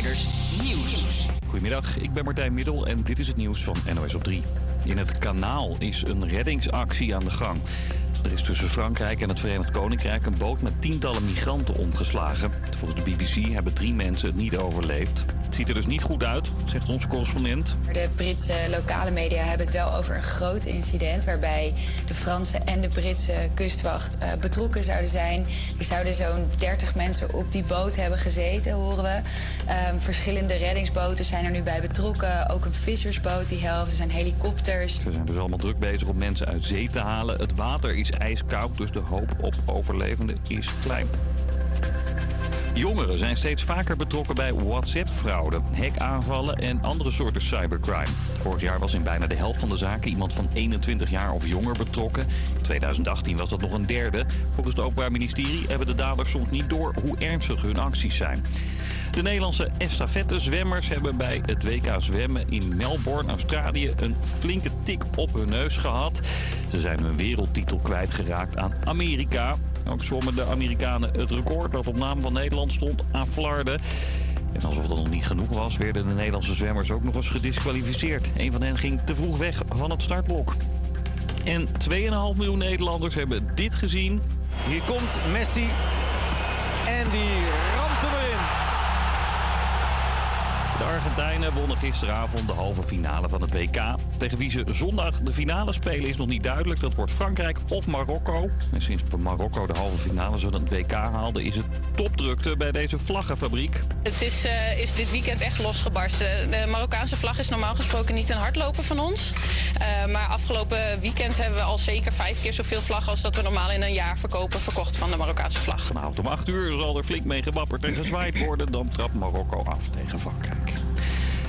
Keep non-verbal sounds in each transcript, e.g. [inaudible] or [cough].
Nieuws. Goedemiddag, ik ben Martijn Middel en dit is het nieuws van NOS op 3. In het kanaal is een reddingsactie aan de gang. Er is tussen Frankrijk en het Verenigd Koninkrijk een boot met tientallen migranten omgeslagen. Volgens de BBC hebben drie mensen het niet overleefd. Het ziet er dus niet goed uit, zegt onze correspondent. De Britse lokale media hebben het wel over een groot incident waarbij de Franse en de Britse kustwacht uh, betrokken zouden zijn. Er zouden zo'n 30 mensen op die boot hebben gezeten, horen we. Um, verschillende reddingsboten zijn er nu bij betrokken. Ook een vissersboot die helft. Er zijn helikopters. Ze zijn dus allemaal druk bezig om mensen uit zee te halen. Het water is ijskoud, dus de hoop op overlevenden is klein. Jongeren zijn steeds vaker betrokken bij WhatsApp-fraude, hackaanvallen en andere soorten cybercrime. Vorig jaar was in bijna de helft van de zaken iemand van 21 jaar of jonger betrokken. In 2018 was dat nog een derde. Volgens het Openbaar Ministerie hebben de daders soms niet door hoe ernstig hun acties zijn. De Nederlandse estafette-zwemmers hebben bij het WK zwemmen in Melbourne, Australië, een flinke tik op hun neus gehad. Ze zijn hun wereldtitel kwijtgeraakt aan Amerika. Ook zwommen de Amerikanen het record dat op naam van Nederland stond aan Flarden. En alsof dat nog niet genoeg was, werden de Nederlandse zwemmers ook nog eens gedisqualificeerd. Een van hen ging te vroeg weg van het startblok. En 2,5 miljoen Nederlanders hebben dit gezien. Hier komt Messi. En die De Argentijnen wonnen gisteravond de halve finale van het WK. Tegen wie ze zondag de finale spelen is nog niet duidelijk. Dat wordt Frankrijk of Marokko. En sinds Marokko de halve finale van het WK haalde... is het topdrukte bij deze vlaggenfabriek. Het is, uh, is dit weekend echt losgebarsten. De Marokkaanse vlag is normaal gesproken niet een hardloper van ons. Uh, maar afgelopen weekend hebben we al zeker vijf keer zoveel vlaggen... als dat we normaal in een jaar verkopen verkocht van de Marokkaanse vlag. Vanavond om 8 uur zal er flink mee gewapperd en gezwaaid worden. Dan trapt Marokko af tegen Frankrijk.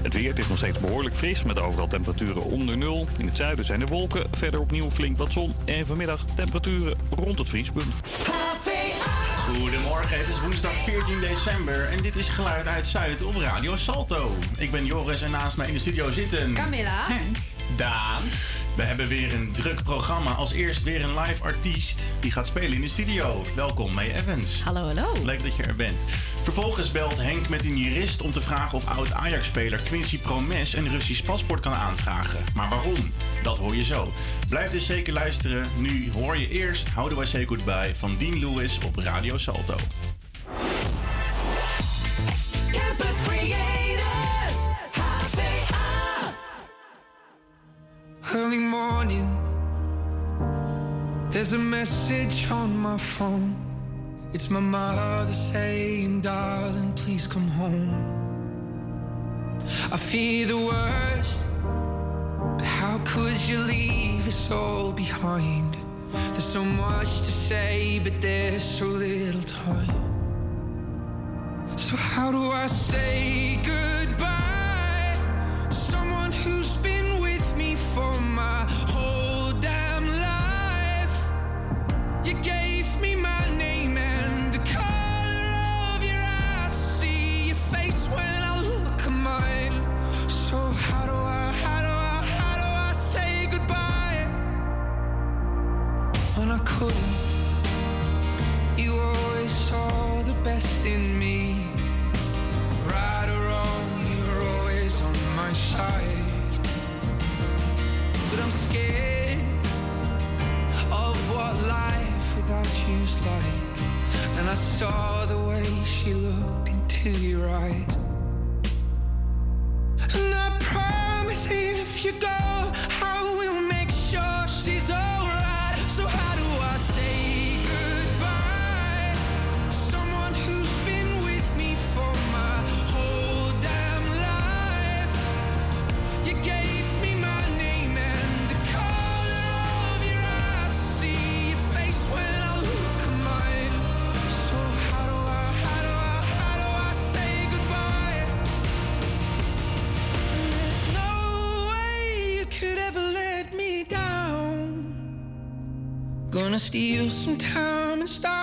Het weer is nog steeds behoorlijk fris met overal temperaturen onder nul. In het zuiden zijn er wolken, verder opnieuw flink wat zon. En vanmiddag temperaturen rond het vriespunt. Goedemorgen, het is woensdag 14 december en dit is Geluid uit Zuid op Radio Salto. Ik ben Joris en naast mij in de studio zitten... Camilla. Henk. Daan. We hebben weer een druk programma. Als eerst weer een live artiest die gaat spelen in de studio. Welkom, May Evans. Hallo, hallo. Leuk dat je er bent. Vervolgens belt Henk met een jurist om te vragen of oud-Ajax-speler Quincy Promes een Russisch paspoort kan aanvragen. Maar waarom? Dat hoor je zo. Blijf dus zeker luisteren. Nu hoor je eerst How Do I Say Goodbye van Dean Lewis op Radio Salto. Early morning, there's a message on my phone. It's my mother saying, darling, please come home. I fear the worst, but how could you leave us all behind? There's so much to say, but there's so little time. So, how do I say goodbye? Someone who's in me. Right or wrong, you're always on my side. Scared of what life without you's like. And I saw the way she looked into your eyes. And I promise if you go, steal some time and start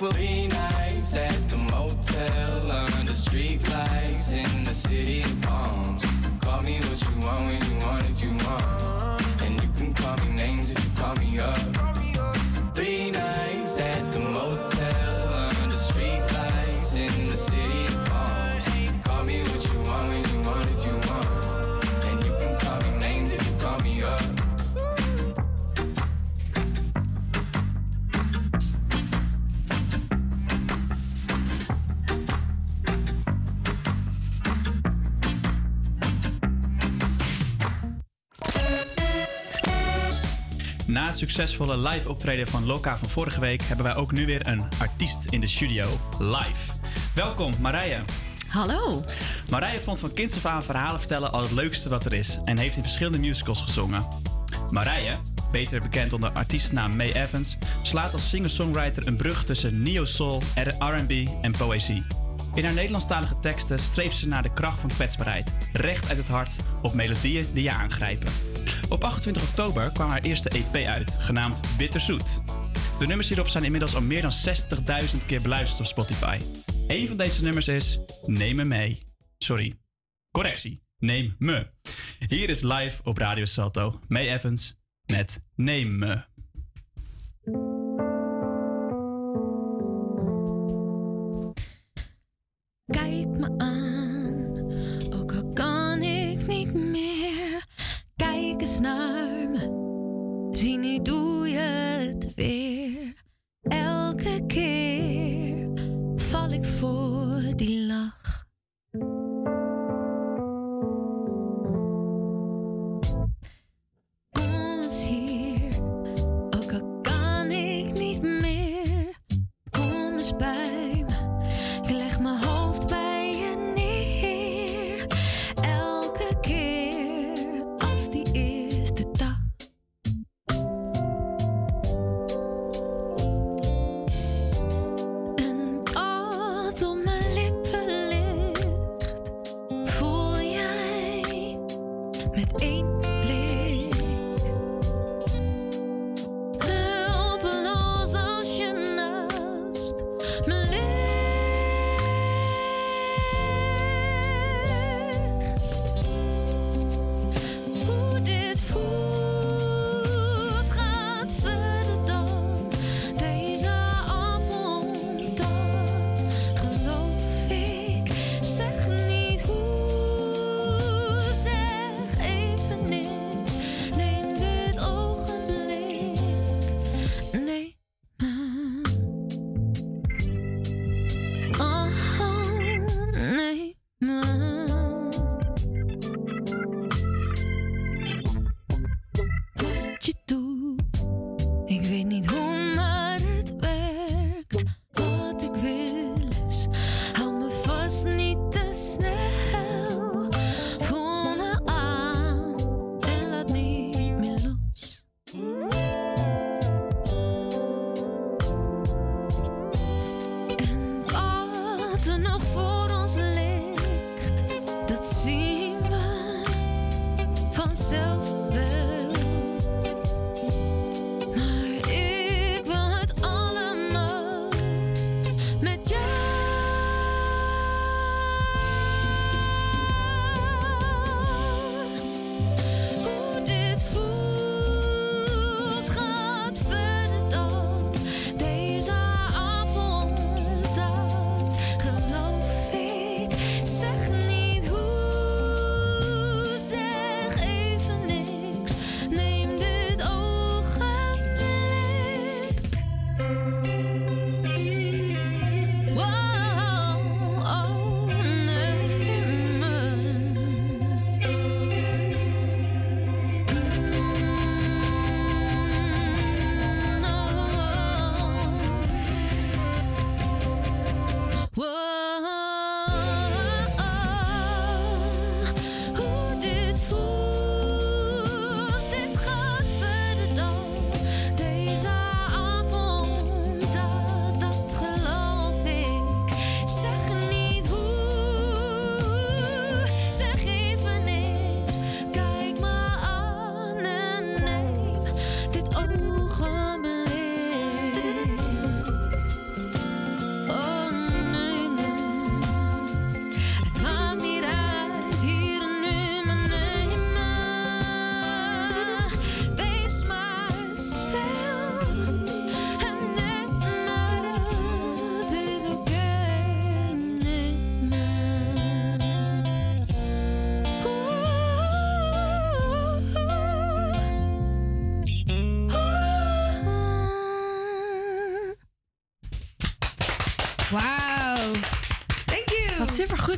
will be nice succesvolle live optreden van Loka van vorige week hebben wij ook nu weer een artiest in de studio. Live. Welkom Marije. Hallo. Marije vond van kinds af aan verhalen vertellen al het leukste wat er is en heeft in verschillende musicals gezongen. Marije, beter bekend onder artiestnaam Mae Evans, slaat als singer-songwriter een brug tussen neo-soul, R&B en poëzie. In haar Nederlandstalige teksten streeft ze naar de kracht van kwetsbaarheid, recht uit het hart, op melodieën die je aangrijpen. Op 28 oktober kwam haar eerste EP uit, genaamd Bitterzoet. De nummers hierop zijn inmiddels al meer dan 60.000 keer beluisterd op Spotify. Een van deze nummers is Neem me mee. Sorry, correctie, neem me. Hier is live op Radio Salto May Evans met Neem me. Kijk me aan kijkers. Zie, nu doe je het weer. Elke keer.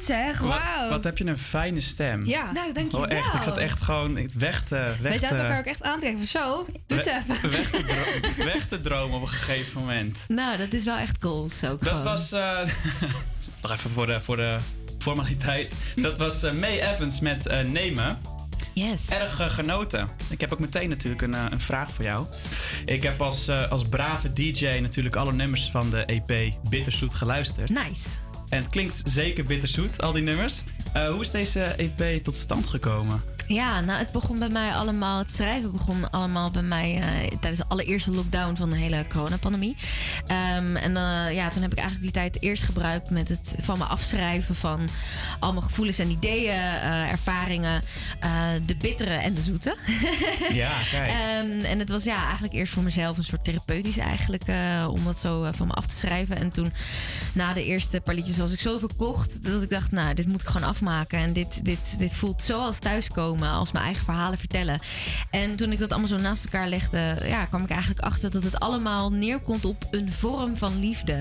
Zeg. Wat, Wauw. wat heb je een fijne stem. Ja. Nou, dank je Oh, echt. Ik zat echt gewoon weg te, weg Wij zaten te, elkaar ook echt aan te kijken. van Zo, doe het even. [laughs] weg, te dro- weg te dromen op een gegeven moment. Nou, dat is wel echt goals ook Dat gewoon. was, eh, [laughs] nog even voor de, voor de formaliteit. Dat was eh, May Evans met eh, Nemen. Yes. Erg genoten. Ik heb ook meteen natuurlijk een, een vraag voor jou. Ik heb als, als brave DJ natuurlijk alle nummers van de EP Bitterzoet geluisterd. Nice. En het klinkt zeker bitterzoet, al die nummers. Eh, hoe is deze EP tot stand gekomen? Ja, nou, het begon bij mij allemaal. Het schrijven begon allemaal bij mij eh, tijdens de allereerste lockdown van de hele coronapandemie. Ehm, en eh, ja, toen heb ik eigenlijk die tijd eerst gebruikt met het van me afschrijven van al mijn gevoelens en ideeën, eh, ervaringen, de bittere en de zoete. [laughs] Ja, kijk. Ehm, en het was ja, eigenlijk eerst voor mezelf een soort therapeutisch eigenlijk. om dat zo van me af te schrijven. En toen na de eerste paar liedjes was ik zo verkocht. Dat ik dacht, nou, dit moet ik gewoon afmaken. En dit, dit, dit voelt zo als Als mijn eigen verhalen vertellen. En toen ik dat allemaal zo naast elkaar legde. Ja, kwam ik eigenlijk achter dat het allemaal neerkomt op een vorm van liefde.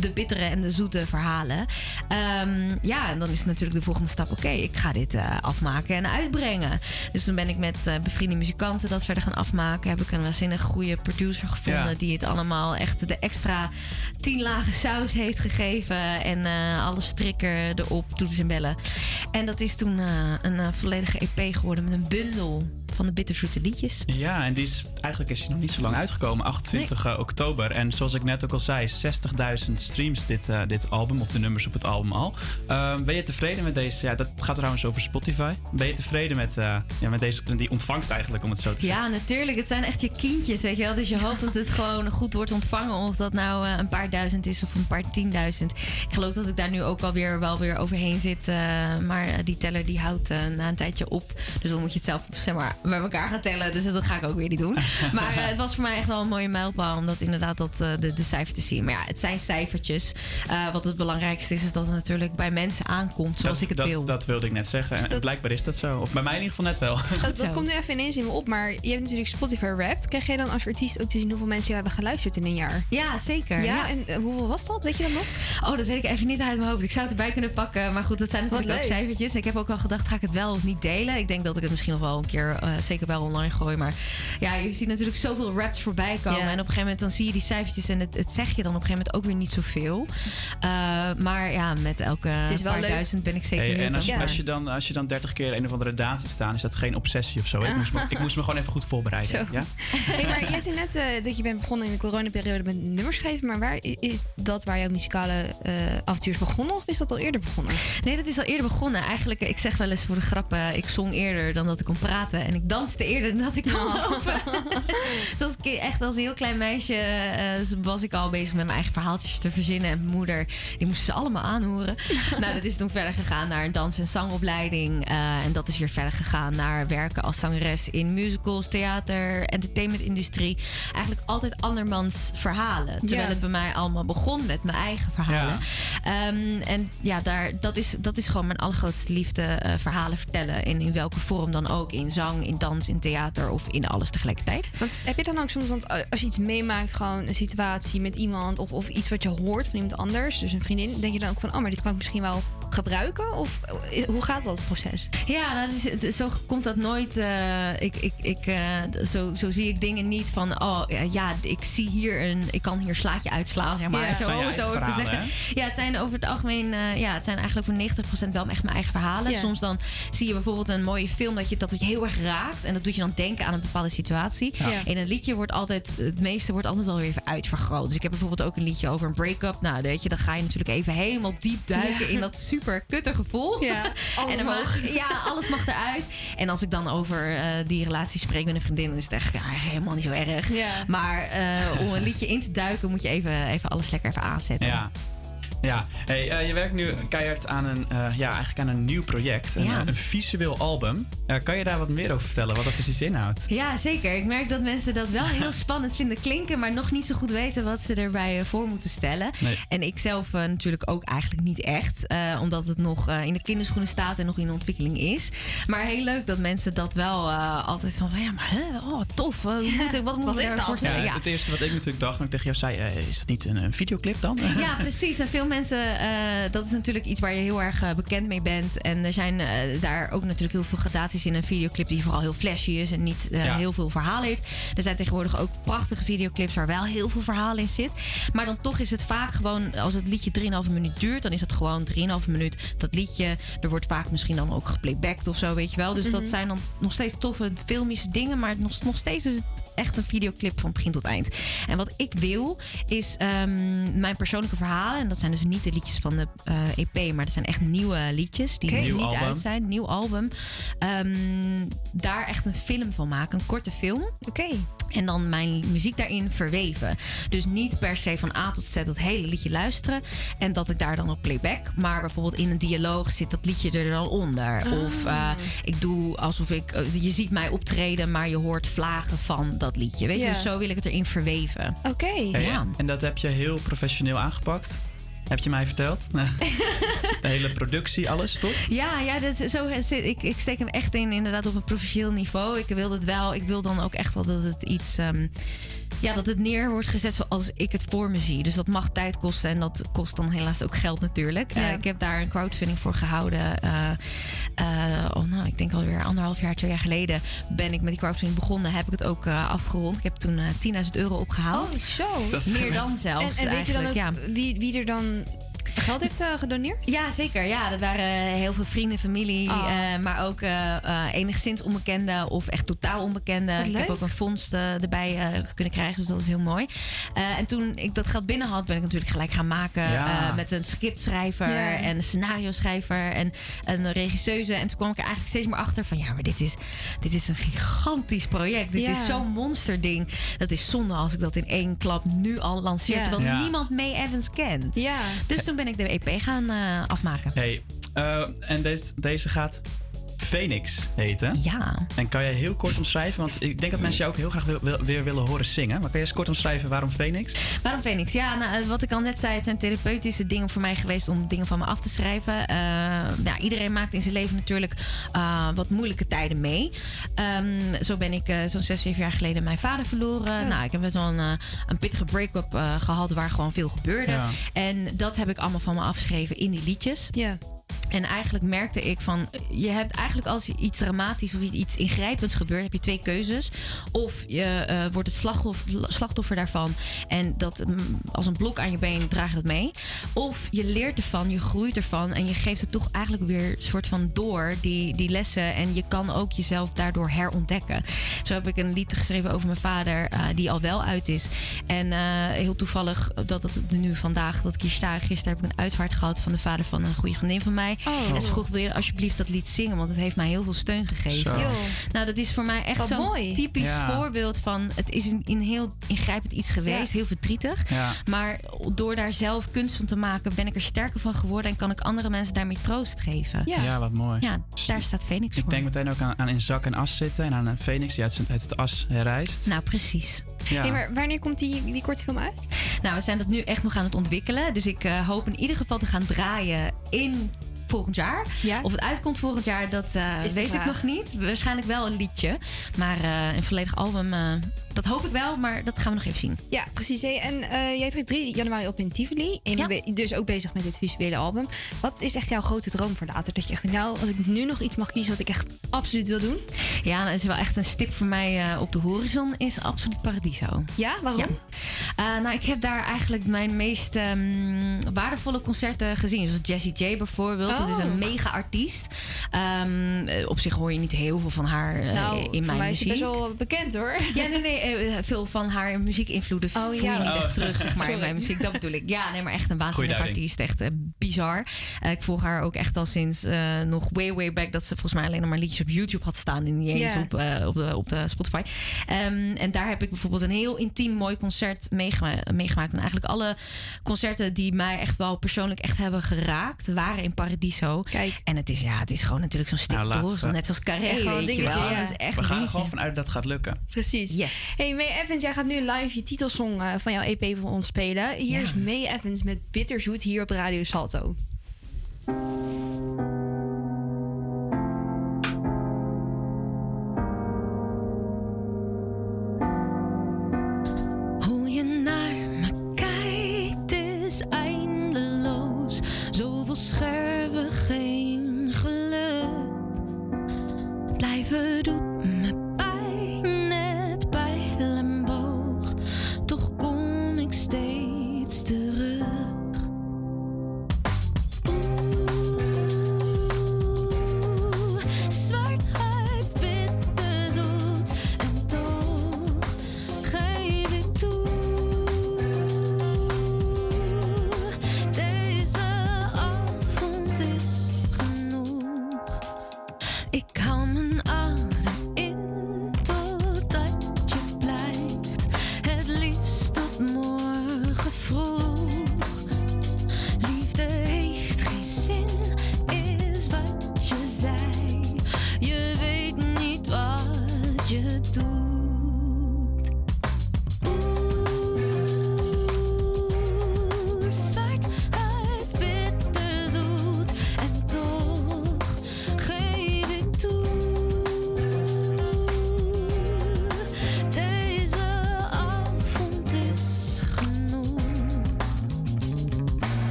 De bittere en de zoete verhalen. Ehm, ja, en dan is natuurlijk de volgende stap. Oké, ik ga dit eh, afmaken en uitbrengen. Dus toen ben ik met eh, bevriende muzikanten dat verder gaan afmaken. Heb ik een waanzinnig goede producer gevonden. Ja. Die het allemaal echt de extra tien lagen saus heeft gegeven. En eh, alle strikken erop, toetsen en bellen. En dat is toen een volledige EP geworden met een bundel van de bitterzoete liedjes. Ja, en die is, eigenlijk is hij nog niet zo lang uitgekomen, 28 oktober. En zoals ik net ook al zei, 60.000 streams dit, eh, dit album, of de nummers op het album al. Ehm, ben je tevreden met deze, ja, dat gaat trouwens over Spotify. Ben je tevreden met, eh, ja, met deze, die ontvangst eigenlijk, om het zo te zeggen? Ja, natuurlijk. Het zijn echt je kindjes, weet je wel. Dus je hoopt dat het gewoon goed wordt ontvangen. Of dat nou eh, een paar duizend is of een paar tienduizend. Ik geloof dat ik daar nu ook alweer wel weer overheen zit. eh, maar eh, die teller die houdt eh, na een tijdje op. Dus dan moet je het zelf zeg maar, bij elkaar gaan tellen. Dus dat ga ik ook weer niet doen. Maar eh, het was voor mij echt wel een mooie mijlpaal. Om dat inderdaad dat, eh, de, de cijfers te zien. Maar ja, het zijn cijfertjes. Eh, wat het belangrijkste is, is dat het natuurlijk bij mensen aankomt zoals dat, ik het dat, wil. Dat wilde ik net zeggen. En Dat- blijkbaar is dat zo. Of bij mij in ieder geval net wel. Dat, komt nu even ineens in me op, maar je hebt natuurlijk Spotify Wrapped. Krijg jij dan als artiest ook te zien hoeveel mensen jou hebben geluisterd in een jaar? Ja, zeker. Ja, en eh, hoeveel was dat? Weet je dat nog? Oh, dat weet ik even niet uit mijn hoofd. Ik zou het erbij kunnen pakken. Maar goed, dat zijn natuurlijk ook cijfertjes. Ik heb ook al gedacht, ga ik het wel of niet delen? Ik denk dat ik het misschien nog wel een keer zeker wel online gooien. Maar ja, je ziet natuurlijk zoveel raps voorbij komen. Ja. En op een gegeven moment dan zie je die cijfertjes en het, het zeg je dan op een gegeven moment ook weer niet zoveel. Eh, maar ja, met elke is wel paar leuk. duizend ben ik zeker Hey, en als, je dan, als je dan 30 keer een of andere daan ziet staan, is dat geen obsessie of zo. Ik moest, me, ik moest me gewoon even goed voorbereiden. Ja? Hey, maar jij zei net eh, dat je bent begonnen in de coronaperiode met nummers schrijven. Maar waar is dat waar jouw muzikale eh avontuur is begonnen? Of is dat al eerder begonnen? Nee, dat is al eerder begonnen. Eigenlijk, ik zeg wel eens voor de grap, eh, ik zong eerder dan dat ik kon praten. En ik danste eerder dan dat ik kon Oh. lopen. [laughs] Zoals ik echt als een heel klein meisje eh, was ik al bezig met mijn eigen verhaaltjes te verzinnen. En mijn moeder, die moesten ze allemaal aanhoren. [laughs] nou, dat is toen verder gegaan naar een dans- en zangopleiding. eh, en dat is weer verder gegaan naar werken als zangeres in musicals, theater, entertainmentindustrie. Eigenlijk altijd andermans verhalen. Terwijl het bij mij allemaal begon met mijn eigen verhalen. Ehm, en ja, daar, dat, is, dat is gewoon mijn allergrootste liefde. eh, verhalen vertellen. En in welke vorm dan ook. In zang, in dans, in theater of in alles tegelijkertijd. Want heb je dan ook soms, want eh, als je iets meemaakt, gewoon een situatie met iemand of, of iets wat je hoort van iemand anders, dus een vriendin, denk je dan ook van, oh, maar dit kan ik misschien wel gebruiken? Of eh, hoe gaat dat proces? Ja, dat is, zo komt dat nooit. eh, ik, ik, ik, eh, zo, zo zie ik dingen niet van. Oh ja, ik zie hier een. Ik kan hier een slaatje uitslaan, zeg maar. Ja. Het zo zo te zeggen. Ja, het zijn over het algemeen. eh, ja, het zijn eigenlijk voor 90% wel echt mijn eigen verhalen. Ja. Soms dan zie je bijvoorbeeld een mooie film dat, je, dat het je heel erg raakt. En dat doet je dan denken aan een bepaalde situatie. Ja. En een liedje wordt altijd. Het meeste wordt altijd wel weer even uitvergroot. Dus ik heb bijvoorbeeld ook een liedje over een break-up. Nou, weet je, dan ga je natuurlijk even helemaal diep duiken Ja. in dat super kutte gevoel. Ja, [laughs] alles en dan mag. ja, alles mag eruit. En als ik dan over eh, die relatie spreek met een vriendin, dan is het echt ja, helemaal niet zo erg. Ja. Maar eh, om een liedje in te duiken, moet je even, even alles lekker even aanzetten. Ja. Ja, hey, eh, je werkt nu keihard aan een, eh, ja, eigenlijk aan een nieuw project. Een, Ja. eh, een visueel album. Kan je daar wat meer over vertellen, wat dat precies inhoudt? Ja, zeker. Ik merk dat mensen dat wel heel [laughs] spannend vinden klinken, maar nog niet zo goed weten wat ze erbij voor moeten stellen. Nee. En ik zelf natuurlijk ook eigenlijk niet echt, omdat het nog in de kinderschoenen staat en nog in ontwikkeling is. Maar heel leuk dat mensen dat wel altijd van, ja, maar hè, oh, tof. hoe moet ik- wat [laughs] moet Wat ik dat? voorstellen? Ja, Ja. Het eerste wat ik natuurlijk dacht toen ik tegen jou zei, is dat niet een, een videoclip dan? [laughs] Ja, precies. En veel mensen, eh, dat is natuurlijk iets waar je heel erg eh, bekend mee bent. En er zijn eh, daar ook natuurlijk heel veel gradaties in een videoclip die vooral heel flashy is en niet eh, Ja. heel veel verhaal heeft. Er zijn tegenwoordig ook prachtige videoclips waar wel heel veel verhaal in zit. Maar dan toch is het vaak gewoon, als het liedje 3,5 minuut duurt, dan is het gewoon 3,5 minuut dat liedje. Er wordt vaak misschien dan ook geplaybacked of zo, weet je wel. Dus dat zijn dan nog steeds toffe filmische dingen, maar nog, nog steeds is het echt een videoclip van begin tot eind. En wat ik wil, is ehm, mijn persoonlijke verhalen. En dat zijn dus niet de liedjes van de eh, EP, maar dat zijn echt nieuwe liedjes die niet album. uit zijn. Nieuw album. Ehm, daar echt een film van maken, een korte film. Oké. En dan mijn muziek daarin verweven. Dus niet per se van A tot Z dat hele liedje luisteren. En dat ik daar dan op playback. Maar bijvoorbeeld in een dialoog zit dat liedje er dan onder. Of eh, ik doe alsof ik. eh, je ziet mij optreden, maar je hoort vlagen van dat liedje. Weet je, dus zo wil ik het erin verweven. Oké. Hey, Ja. En dat heb je heel professioneel aangepakt. Heb je mij verteld? [laughs] de hele productie, alles, toch? Ja, ja dat is, zo ik, ik steek hem echt in, inderdaad, op een professioneel niveau. Ik wil het wel. Ik wil dan ook echt wel dat het iets. ehm, ja, dat het neer wordt gezet zoals ik het voor me zie. Dus dat mag tijd kosten en dat kost dan helaas ook geld natuurlijk. Eh, ik heb daar een crowdfunding voor gehouden. eh, eh, oh, nou, ik denk alweer anderhalf jaar, twee jaar geleden ben ik met die crowdfunding begonnen. Heb ik het ook eh, afgerond. Ik heb toen eh 10.000 euro opgehaald. Oh, zo. Meer dan zelfs En, en weet je dan eigenlijk, ook ja. wie, wie er dan geld heeft eh, gedoneerd? Ja, zeker. Ja, dat waren heel veel vrienden, familie. Oh. eh, maar ook eh, eh, enigszins onbekende of echt totaal onbekende. Wat Ik heb ook een fonds eh, erbij eh, kunnen krijgen, dus dat is heel mooi. Eh, en toen ik dat geld binnen had, ben ik natuurlijk gelijk gaan maken. Ja. eh, met een scriptschrijver Ja. en een scenario schrijver en een regisseuse. En toen kwam ik er eigenlijk steeds meer achter van... ja, maar dit is, dit is een gigantisch project. Dit Ja. is zo'n monsterding. Dat is zonde als ik dat in één klap nu al lanceer... Ja. terwijl Ja. niemand May Evans kent. Ja. Dus toen ben ik de EP gaan eh, afmaken. Hey, eh, en deze, deze gaat Phoenix heten. Ja. En kan je heel kort omschrijven, want ik denk dat mensen jou ook heel graag wil- wil- weer willen horen zingen. Maar kan je eens kort omschrijven waarom Phoenix? Waarom Phoenix? Ja, nou, eh, wat ik al net zei, het zijn therapeutische dingen voor mij geweest om dingen van me af te schrijven. Eh, nou, iedereen maakt in zijn leven natuurlijk eh, wat moeilijke tijden mee. Ehm, zo ben ik eh, zo'n zes, zeven jaar geleden mijn vader verloren. Nou, ik heb best wel een, een pittige break-up eh, gehad waar gewoon veel gebeurde. Ja. En dat heb ik allemaal van me afgeschreven in die liedjes. Ja. En eigenlijk merkte ik van, je hebt eigenlijk als iets dramatisch of iets ingrijpends gebeurt, heb je twee keuzes. Of je eh, wordt het slachtoffer, slachtoffer daarvan en dat mm, als een blok aan je been draag je dat mee. Of je leert ervan, je groeit ervan en je geeft het toch eigenlijk weer soort van door, die, die lessen. En je kan ook jezelf daardoor herontdekken. Zo heb ik een lied geschreven over mijn vader, eh, die al wel uit is. En eh, heel toevallig dat het nu vandaag, dat ik hier sta. Gisteren heb ik een uitvaart gehad van de vader van een goede vriendin van mij. Oh. En ze vroeg, wil je alsjeblieft dat lied zingen? Want het heeft mij heel veel steun gegeven. Nou, dat is voor mij echt zo'n typisch Ja. voorbeeld van... het is een, een heel ingrijpend iets geweest, Ja. heel verdrietig. Ja. Maar door daar zelf kunst van te maken... ben ik er sterker van geworden... en kan ik andere mensen daarmee troost geven. Ja. wat mooi. Ja, daar staat Phoenix Ik voor. denk meteen ook aan, aan in zak en as zitten en aan een Phoenix die uit, zijn- uit het as herrijst. Nou, precies. Ja. Hey, maar wanneer komt die, die korte film uit? Nou, we zijn dat nu echt nog aan het ontwikkelen. Dus ik eh, hoop in ieder geval te gaan draaien in volgend jaar. Of het uitkomt volgend jaar, dat eh, weet ik nog niet. Waarschijnlijk wel een liedje. Maar eh, een volledig album, eh, dat hoop ik wel. Maar dat gaan we nog even zien. Ja, precies. En eh, jij treedt 3 januari op in Tivoli. En je bent dus ook bezig met dit visuele album. Wat is echt jouw grote droom voor later? Dat je echt nou, als ik nu nog iets mag kiezen wat ik echt absoluut wil doen. Ja, dat is wel echt een stip voor mij eh, op de horizon. Is absoluut Paradiso. Ja, waarom? Eh, nou, ik heb daar eigenlijk mijn meest ehm, waardevolle concerten gezien. Zoals Jessie J bijvoorbeeld. Dat is Oh. een mega artiest. Ehm, eh, op zich hoor je niet heel veel van haar nou, in mijn mij is je muziek. best wel bekend hoor. Ja, nee, nee. Eh, veel van haar muziekinvloeden Oh, voel ja. je niet Oh. echt terug, zeg maar, in Sorry. mijn muziek. Dat bedoel ik. Ja, nee, maar echt een waanzinnige duiding. artiest. Echt eh, bizar. Eh, ik volg haar ook echt al sinds eh, nog way, way back... dat ze volgens mij alleen nog maar liedjes op YouTube had staan... en niet eens op, eh, op, de, op de Spotify. Ehm, en daar heb ik bijvoorbeeld een heel intiem mooi concert meegema- meegemaakt. En eigenlijk alle concerten die mij echt wel persoonlijk echt hebben geraakt... waren in Paradiso. Kijk. En het is, ja, het is gewoon natuurlijk zo'n stik Nou. Net zoals Carré, wel een weet je dingetje, wel. ja. Dat is echt We gaan er dingetje. gewoon vanuit dat het gaat lukken. Precies. Yes. Hey, May Evans, jij gaat nu live je titelsong eh, van jouw EP voor ons spelen. Hier Ja. is May Evans met Bitterzoet hier op Radio Salto. Hoe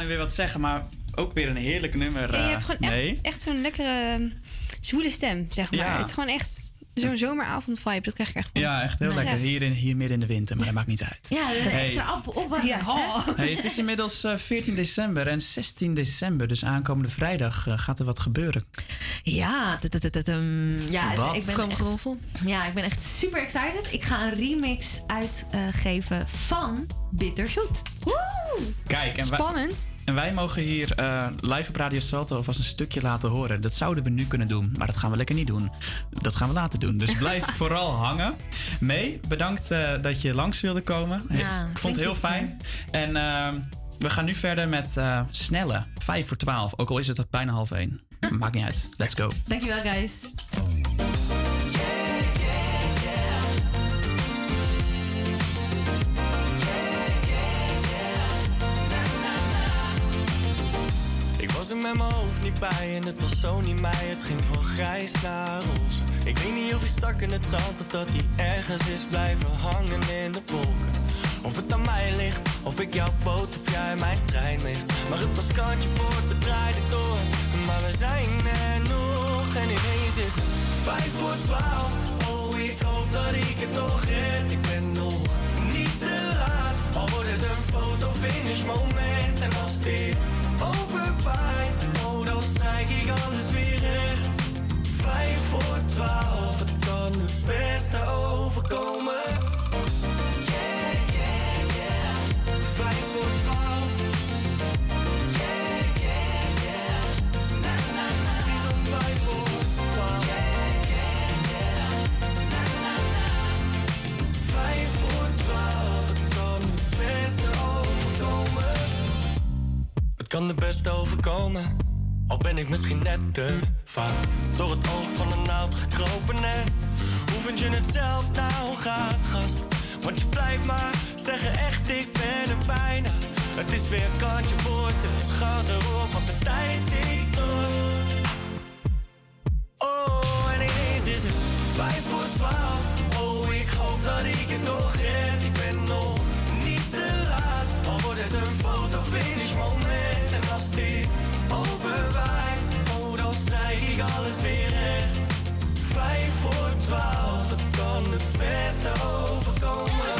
nu weer wat zeggen, maar ook weer een heerlijk nummer. Ja, je eh, hebt gewoon nee. echt, echt zo'n lekkere um, zwoele stem, zeg maar. Ja. Het is gewoon echt zo'n zomeravond vibe. Dat krijg ik echt van. Ja, echt heel lekker. Ja. Hier, in, hier midden in de winter, maar dat maakt niet uit. Ja, dat is Hey. extra opwachten. Ja. hè? Hey, het is inmiddels eh, 14 december en 16 december, dus aankomende vrijdag eh, gaat er wat gebeuren. Ja, Wat? ik ben echt, ja, ik ben echt super excited. Ik ga een remix uitgeven van Bitterzoet. Kijk, en Spannend. En wij mogen hier eh, live op Radio Salto alvast een stukje laten horen. Dat zouden we nu kunnen doen, maar dat gaan we lekker niet doen. Dat gaan we later doen. Dus blijf [laughs] vooral hangen. Mee, bedankt eh, dat je langs wilde komen. Ja, ik vond het heel fijn. En ehm, we gaan nu verder met eh, snelle, 5 voor 12. Ook al is het bijna half 1. Maakt niet uit. Let's go. Dankjewel, guys. Met mijn hoofd niet bij en het was zo niet mij. Het ging van grijs naar roze. Ik weet niet of hij stak in het zand of dat hij ergens is blijven hangen in de wolken. Of het aan mij ligt, of ik jouw boot of jij mijn trein mist. Maar het was kantje boord, we draaiden door. Maar we zijn er nog en ineens is het vijf voor twaalf. Oh, ik hoop dat ik het nog red. Ik ben nog niet te laat. Al wordt het een foto finish moment. En als dit overwaait, oh, dan strijk ik alles weer recht. Vijf voor twaalf, het kan het beste overkomen. Kan de beste overkomen, al ben ik misschien net te vaak door het oog van een naald gekropen. En hoe vind je het zelf nou gaat, gast? Want je blijft maar zeggen echt, ik ben er bijna. Het is weer kantje boord, dus gas erop, want de tijd tikt door. Oh, en ineens is het vijf voor twaalf. Oh, ik hoop dat ik het nog red. Ik ben nog niet te laat. Al wordt het een fotofinish moment. Als dit overwaait, oh, dan strijk ik alles weer recht. Vijf voor twaalf, het kan het beste overkomen.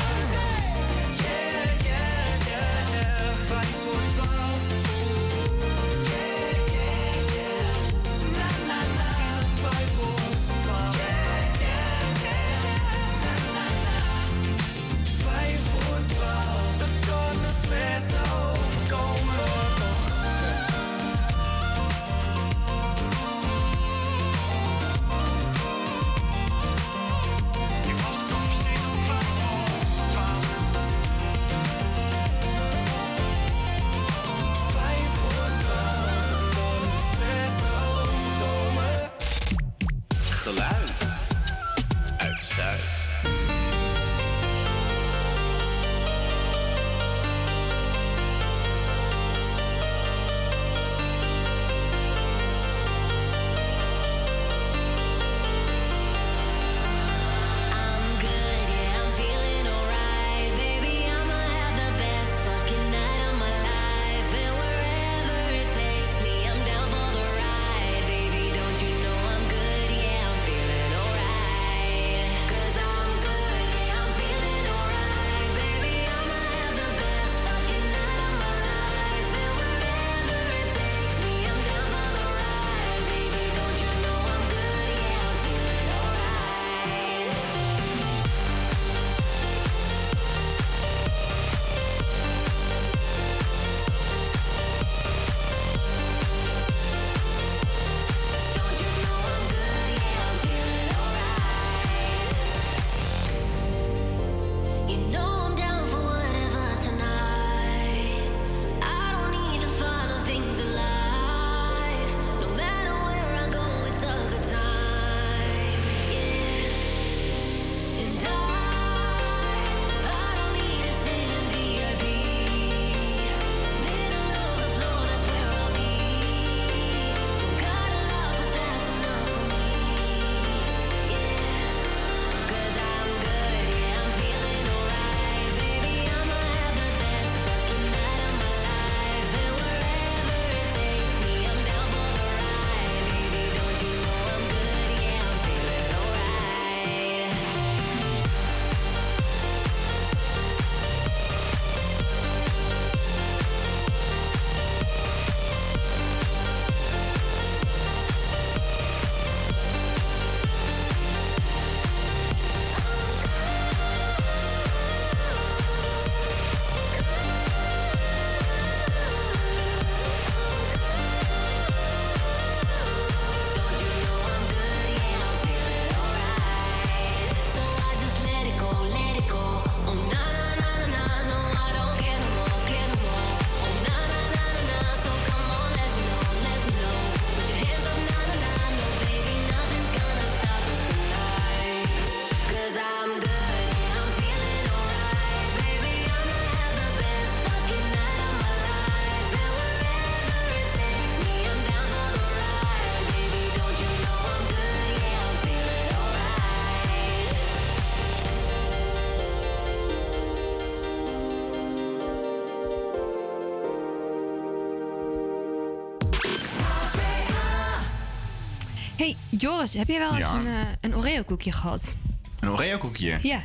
Joris, heb jij wel eens Ja. een, eh, een Oreo koekje gehad? Een Oreo koekje? Ja.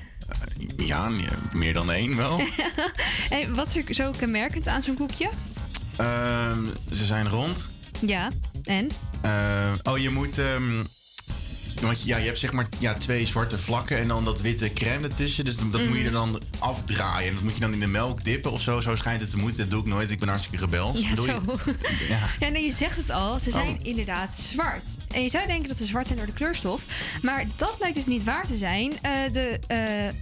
Ja, nee, meer dan één wel. [laughs] En wat is er zo kenmerkend aan zo'n koekje? Ehm, ze zijn rond. Ja. En? Eh, oh, je moet... ehm, want ja, je hebt zeg maar ja, twee zwarte vlakken en dan dat witte crème ertussen. Dus dat moet je er dan afdraaien. En dat moet je dan in de melk dippen of zo. Zo schijnt het te moeten. Dat doe ik nooit. Ik ben hartstikke rebels. Ja, je- zo. [laughs] Ja. Ja, nee, je zegt het al. Ze zijn Oh. inderdaad zwart. En je zou denken dat ze zwart zijn door de kleurstof. Maar dat blijkt dus niet waar te zijn. Eh, de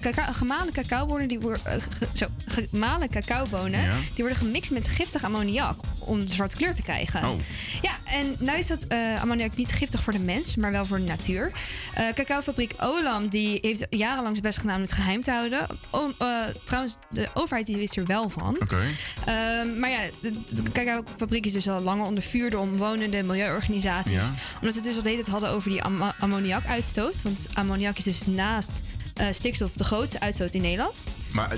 cacao, gemalen cacaobonen, die worden... eh, ge- zo, gemalen cacaobonen, Ja. die worden gemixt met giftig ammoniak om de zwarte kleur te krijgen. Oh. Ja, en nou is dat eh, ammoniak niet giftig voor de mens, maar wel voor de natuur. Eh cacaofabriek Olam die heeft jarenlang zijn best gedaan om het geheim te houden. O- eh, trouwens, de overheid die wist er wel van. Oké. Ehm, maar ja, de, de cacaofabriek is dus al langer onder vuur door omwonenden milieuorganisaties. Ja. Omdat ze het dus al de hele tijd hadden over die ammo- ammoniakuitstoot. Want ammoniak is dus naast stikstof de grootste uitstoot in Nederland. Maar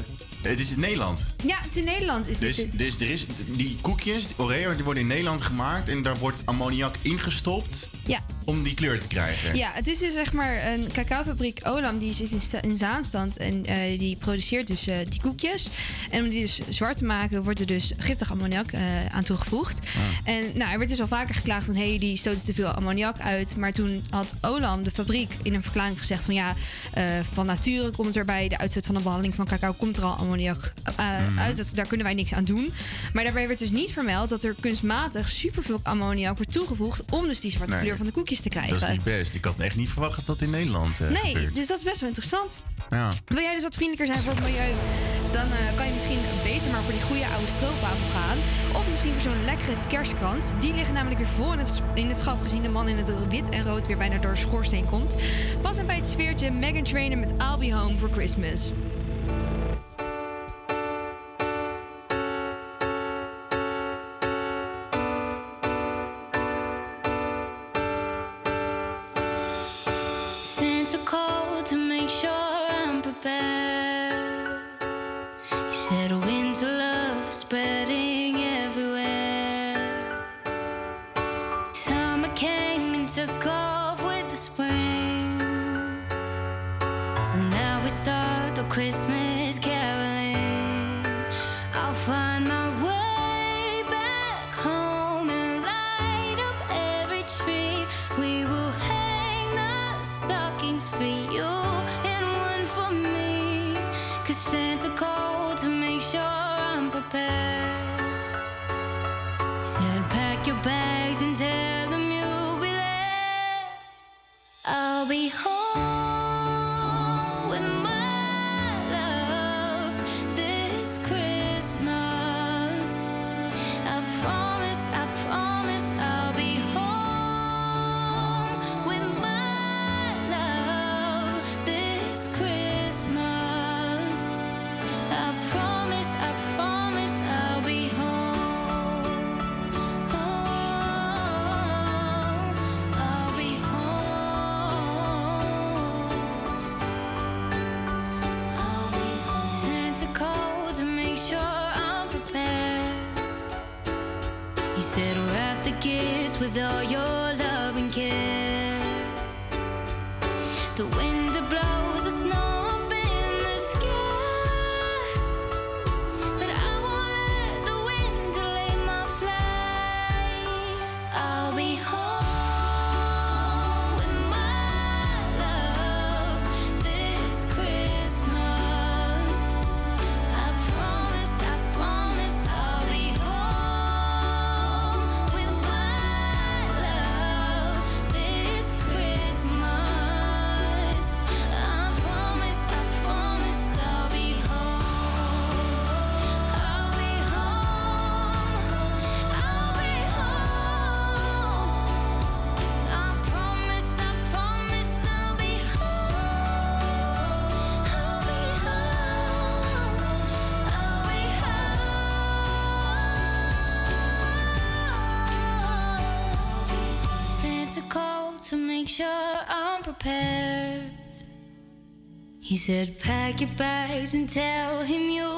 het, is in Nederland. Ja, het is in Nederland. Is Dus, dit, dus er is, die koekjes, Oreo, die worden in Nederland gemaakt. En daar wordt ammoniak ingestopt Ja. om die kleur te krijgen. Ja, het is dus zeg maar een cacaofabriek Olam die zit in, Sta- in Zaanstand en eh, die produceert dus eh, die koekjes. En om die dus zwart te maken wordt er dus giftig ammoniak eh, aan toegevoegd. En nou, er werd dus al vaker geklaagd van hé, hey, die stoten te veel ammoniak uit. Maar toen had Olam, de fabriek, in een verklaring gezegd van ja, van nature komt er bij de uitstoot van de behandeling van cacao komt er al ammoniak eh, Mhm. uit. Dat, daar kunnen wij niks aan doen. Maar daarbij werd dus niet vermeld dat er kunstmatig superveel ammoniak wordt toegevoegd om dus die zwarte Nee. kleur van de koekjes te krijgen. Dat is niet best. Ik had echt niet verwacht dat dat in Nederland eh, Nee, gebeurt. dus dat is best wel interessant. Ja. Wil jij dus wat vriendelijker zijn voor het milieu? Dan eh, kan je misschien beter maar voor die goede oude stroopwafel gaan. Of misschien voor zo'n lekkere kerstkrans. Die liggen namelijk weer vol in het, in het schap gezien de man in het wit en rood weer bijna door de schoorsteen komt. Pas en bij het sfeertje Megan Trainor met I'll Be Home for Christmas. Said, pack your bags and tell him you'll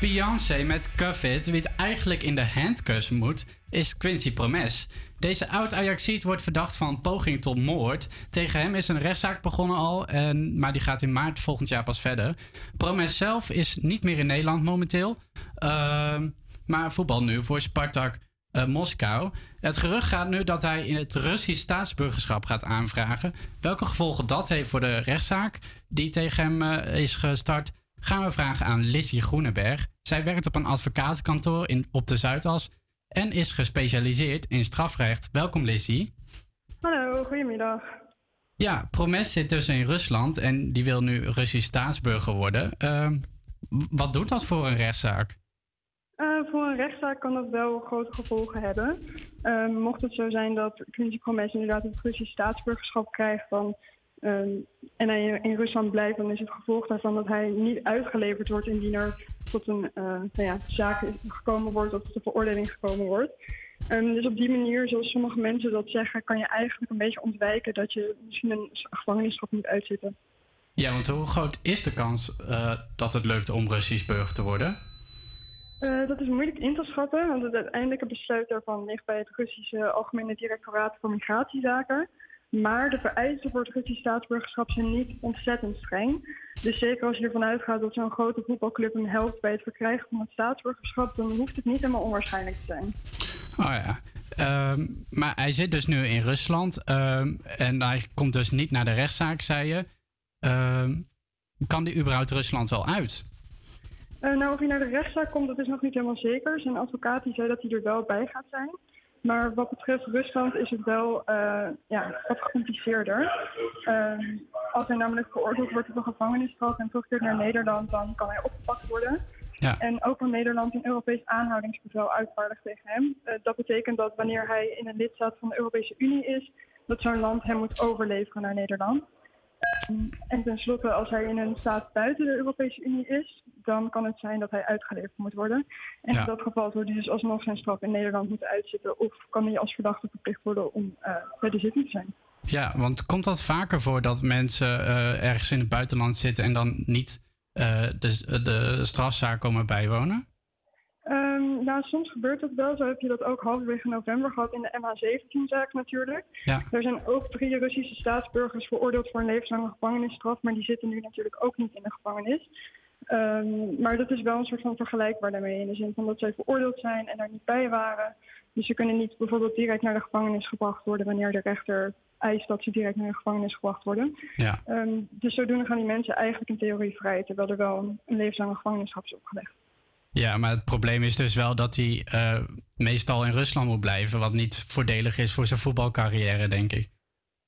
Beyoncé met Cuff wie het eigenlijk in de handcuffs moet, is Quincy Promes. Deze oud-Ajaxiet wordt verdacht van poging tot moord. Tegen hem is een rechtszaak begonnen al, en, maar die gaat in maart volgend jaar pas verder. Promes zelf is niet meer in Nederland momenteel, ehm, maar voetbal nu voor Spartak eh, Moskou. Het gerucht gaat nu dat hij in het Russisch staatsburgerschap gaat aanvragen. Welke gevolgen dat heeft voor de rechtszaak die tegen hem eh, is gestart, gaan we vragen aan Lissy Groeneberg. Zij werkt op een advocatenkantoor in, op de Zuidas en is gespecialiseerd in strafrecht. Welkom Lissy. Hallo, goedemiddag. Ja, Promes zit dus in Rusland en die wil nu Russisch staatsburger worden. Ehm, wat doet dat voor een rechtszaak? Eh, voor een rechtszaak kan dat wel grote gevolgen hebben. Ehm, mocht het zo zijn dat Quincy Promes inderdaad het Russisch staatsburgerschap krijgt, dan Ehm, en hij in Rusland blijft, dan is het gevolg daarvan dat hij niet uitgeleverd wordt indien er tot een eh, nou ja, zaak gekomen wordt of tot een veroordeling gekomen wordt. Ehm, dus op die manier, zoals sommige mensen dat zeggen, kan je eigenlijk een beetje ontwijken dat je misschien een gevangenisstraf moet uitzitten. Ja, want hoe groot is de kans eh, dat het lukt om Russisch burger te worden? Eh, dat is moeilijk in te schatten, want het uiteindelijke besluit daarvan ligt bij het Russische Algemene Directoraat voor Migratiezaken. Maar de vereisten voor het Russisch staatsburgerschap zijn niet ontzettend streng. Dus zeker als je ervan uitgaat dat zo'n grote voetbalclub hem helpt bij het verkrijgen van het staatsburgerschap, dan hoeft het niet helemaal onwaarschijnlijk te zijn. Oh ja. Ehm, maar hij zit dus nu in Rusland ehm, en hij komt dus niet naar de rechtszaak, zei je. Ehm, kan die überhaupt Rusland wel uit? Eh, nou, of hij naar de rechtszaak komt, dat is nog niet helemaal zeker. Zijn advocaat die zei dat hij er wel bij gaat zijn. Maar wat betreft Rusland is het wel eh, ja, wat gecompliceerder. Ehm, als hij namelijk veroordeeld wordt tot een gevangenisstraf en terugkeert naar Nederland, dan kan hij opgepakt worden. Ja. En ook kan Nederland een Europees aanhoudingsbevel uitvaardigen tegen hem. Eh, dat betekent dat wanneer hij in een lidstaat van de Europese Unie is, dat zo'n land hem moet overleveren naar Nederland. En tenslotte, als hij in een staat buiten de Europese Unie is, dan kan het zijn dat hij uitgeleverd moet worden. En Ja. in dat geval zou hij dus alsnog zijn straf in Nederland moeten uitzitten. Of kan hij als verdachte verplicht worden om eh, bij de zitting te zijn. Ja, want komt dat vaker voor dat mensen eh, ergens in het buitenland zitten en dan niet eh, de, de strafzaak komen bijwonen? Nou, soms gebeurt dat wel. Zo heb je dat ook halverwege november gehad in de MH17-zaak natuurlijk. Ja. Er zijn ook drie Russische staatsburgers veroordeeld voor een levenslange gevangenisstraf, maar die zitten nu natuurlijk ook niet in de gevangenis. Ehm, maar dat is wel een soort van vergelijkbaar daarmee, in de zin van dat zij veroordeeld zijn en er niet bij waren. Dus ze kunnen niet bijvoorbeeld direct naar de gevangenis gebracht worden wanneer de rechter eist dat ze direct naar de gevangenis gebracht worden. Ja. Ehm, dus zodoende gaan die mensen eigenlijk in theorie vrij, terwijl er wel een, een levenslange gevangenisstraf is opgelegd. Ja, maar het probleem is dus wel dat hij eh, meestal in Rusland moet blijven, wat niet voordelig is voor zijn voetbalcarrière, denk ik.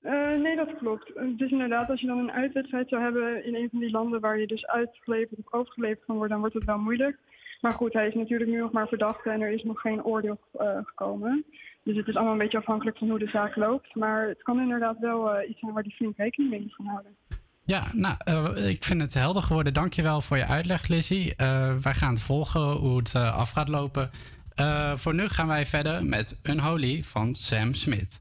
Eh, nee, dat klopt. Eh, Dus inderdaad, als je dan een uitwedstrijd zou hebben in een van die landen waar je dus uitgeleverd of overgeleverd kan worden, dan wordt het wel moeilijk. Maar goed, hij is natuurlijk nu nog maar verdachte en er is nog geen oordeel gekomen. Dus het is allemaal een beetje afhankelijk van hoe de zaak loopt. Maar het kan inderdaad wel iets zijn waar die flink rekening mee moet gaan houden. Ja, nou, eh, ik vind het helder geworden. Dankjewel voor je uitleg, Lizzie. Eh, wij gaan het volgen hoe het eh, af gaat lopen. Voor nu gaan wij verder met Unholy van Sam Smith.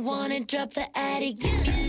Wanna drop the addy,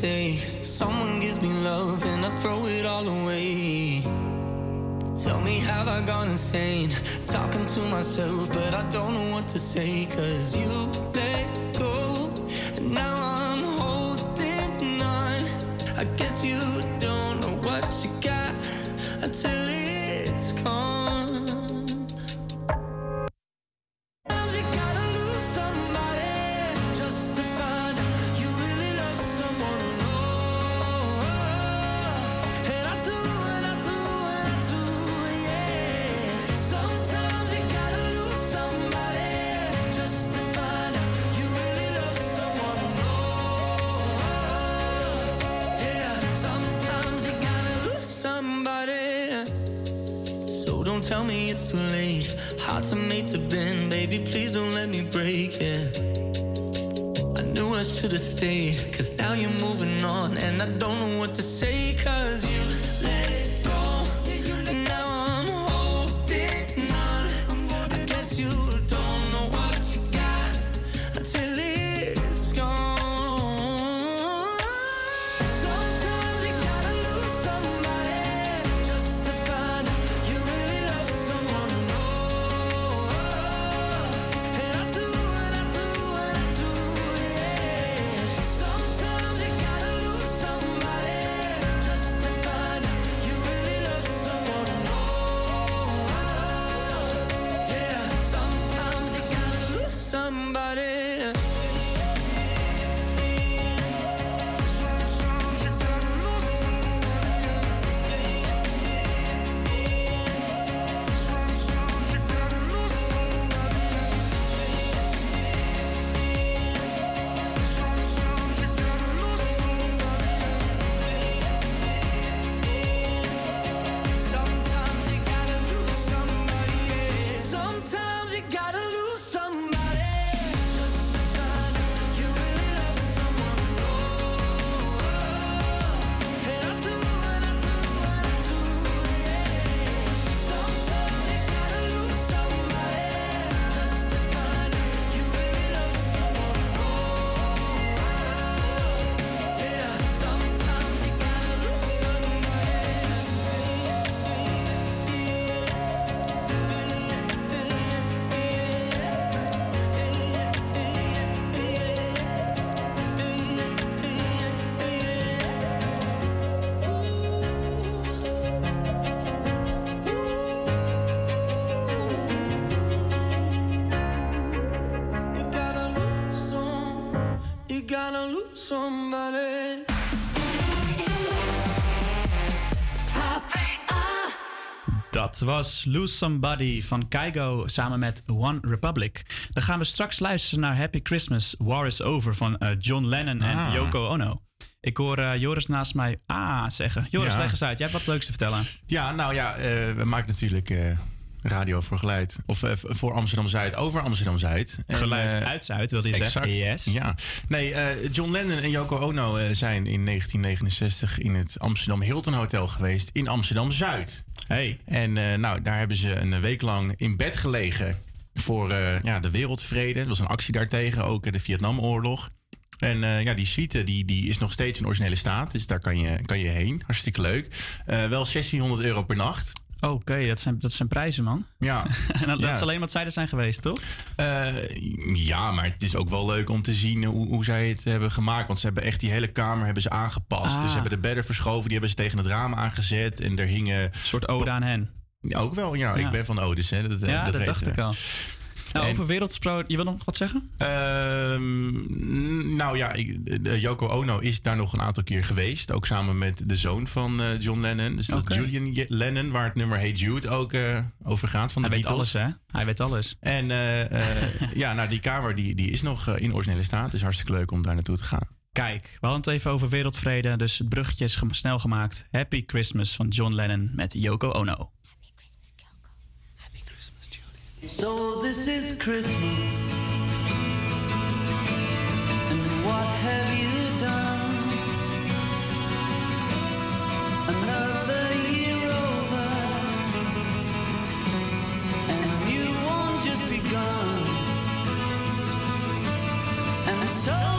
Someone gives me love and I throw it all away. Tell me, have I gone insane? Talking to myself, but I don't know what to say. Cause you let go, and now I'm holding on. I guess you don't know what you got Hearts are made to bend, baby. Please don't let me break it. I knew I should have stayed, cause now you're moving on, and I don't know what to say, cause Dat was Lose Somebody van Kaigo samen met One Republic. Dan gaan we straks luisteren naar Happy Christmas, War is Over van eh, John Lennon en Ah. Yoko Ono. Ik hoor eh, Joris naast mij ah zeggen. Joris, Ja. leg eens uit. Jij hebt wat leuks te vertellen. Ja, nou ja, eh, we maken natuurlijk radio voor geluid. Of voor Amsterdam-Zuid, over Amsterdam-Zuid. En, Geluid uit Zuid, wilde je zeggen? Yes. ja. Nee, John Lennon en Yoko Ono zijn in 1969 in het Amsterdam Hilton Hotel geweest in Amsterdam-Zuid. Hey. En eh, nou, daar hebben ze een week lang in bed gelegen voor eh, ja, de wereldvrede. Er was een actie daartegen, ook eh, de Vietnamoorlog. En ja, die suite die, die is nog steeds in originele staat. Dus daar kan je, kan je heen. Hartstikke leuk. Wel 1600 euro per nacht. Oké, dat, zijn, dat zijn prijzen, man. Ja. [laughs] en dat, Ja. dat is alleen wat zij er zijn geweest, toch? Eh, ja, maar het is ook wel leuk om te zien hoe, hoe zij het hebben gemaakt. Want ze hebben echt die hele kamer hebben ze aangepast. Ah. Dus ze hebben de bedden verschoven. Die hebben ze tegen het raam aangezet. En er hingen... Een soort ode aan hen. Ja, ook wel, ja. Ja. Ik ben van odes, hè. Dat, eh, ja, dat, weten dacht we. ik al. Nou, En- over wereldgesproken, je wil nog wat zeggen? Ehm, nou ja, Yoko Ono is daar nog een aantal keer geweest. Ook samen met de zoon van eh, John Lennon. Dus dat is Julian Lennon, waar het nummer Hey Jude ook eh, over gaat. Van de Hij weet Beatles. alles, hè? Hij weet alles. En eh, [laughs] ja, nou, die kamer die, die is nog in originele staat. Dus hartstikke leuk om daar naartoe te gaan. Kijk, we hadden het even over wereldvrede, dus het bruggetje is snel gemaakt. Happy Christmas van John Lennon met Yoko Ono. So this is Christmas. And what have you done? Another year over, and you won't just begun. And so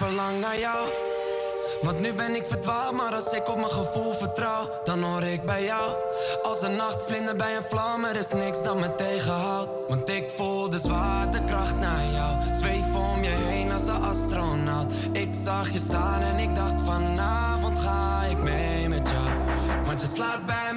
verlang naar jou. Want nu ben ik verdwaald, maar als ik op mijn gevoel vertrouw, dan hoor ik bij jou. Als een nachtvlinder bij een vlam, er is niks dat me tegenhoudt. Want ik voel de zwaartekracht naar jou. Zweef om je heen als een astronaut. Ik zag je staan en ik dacht vanavond ga ik mee met jou. Want je slaat bij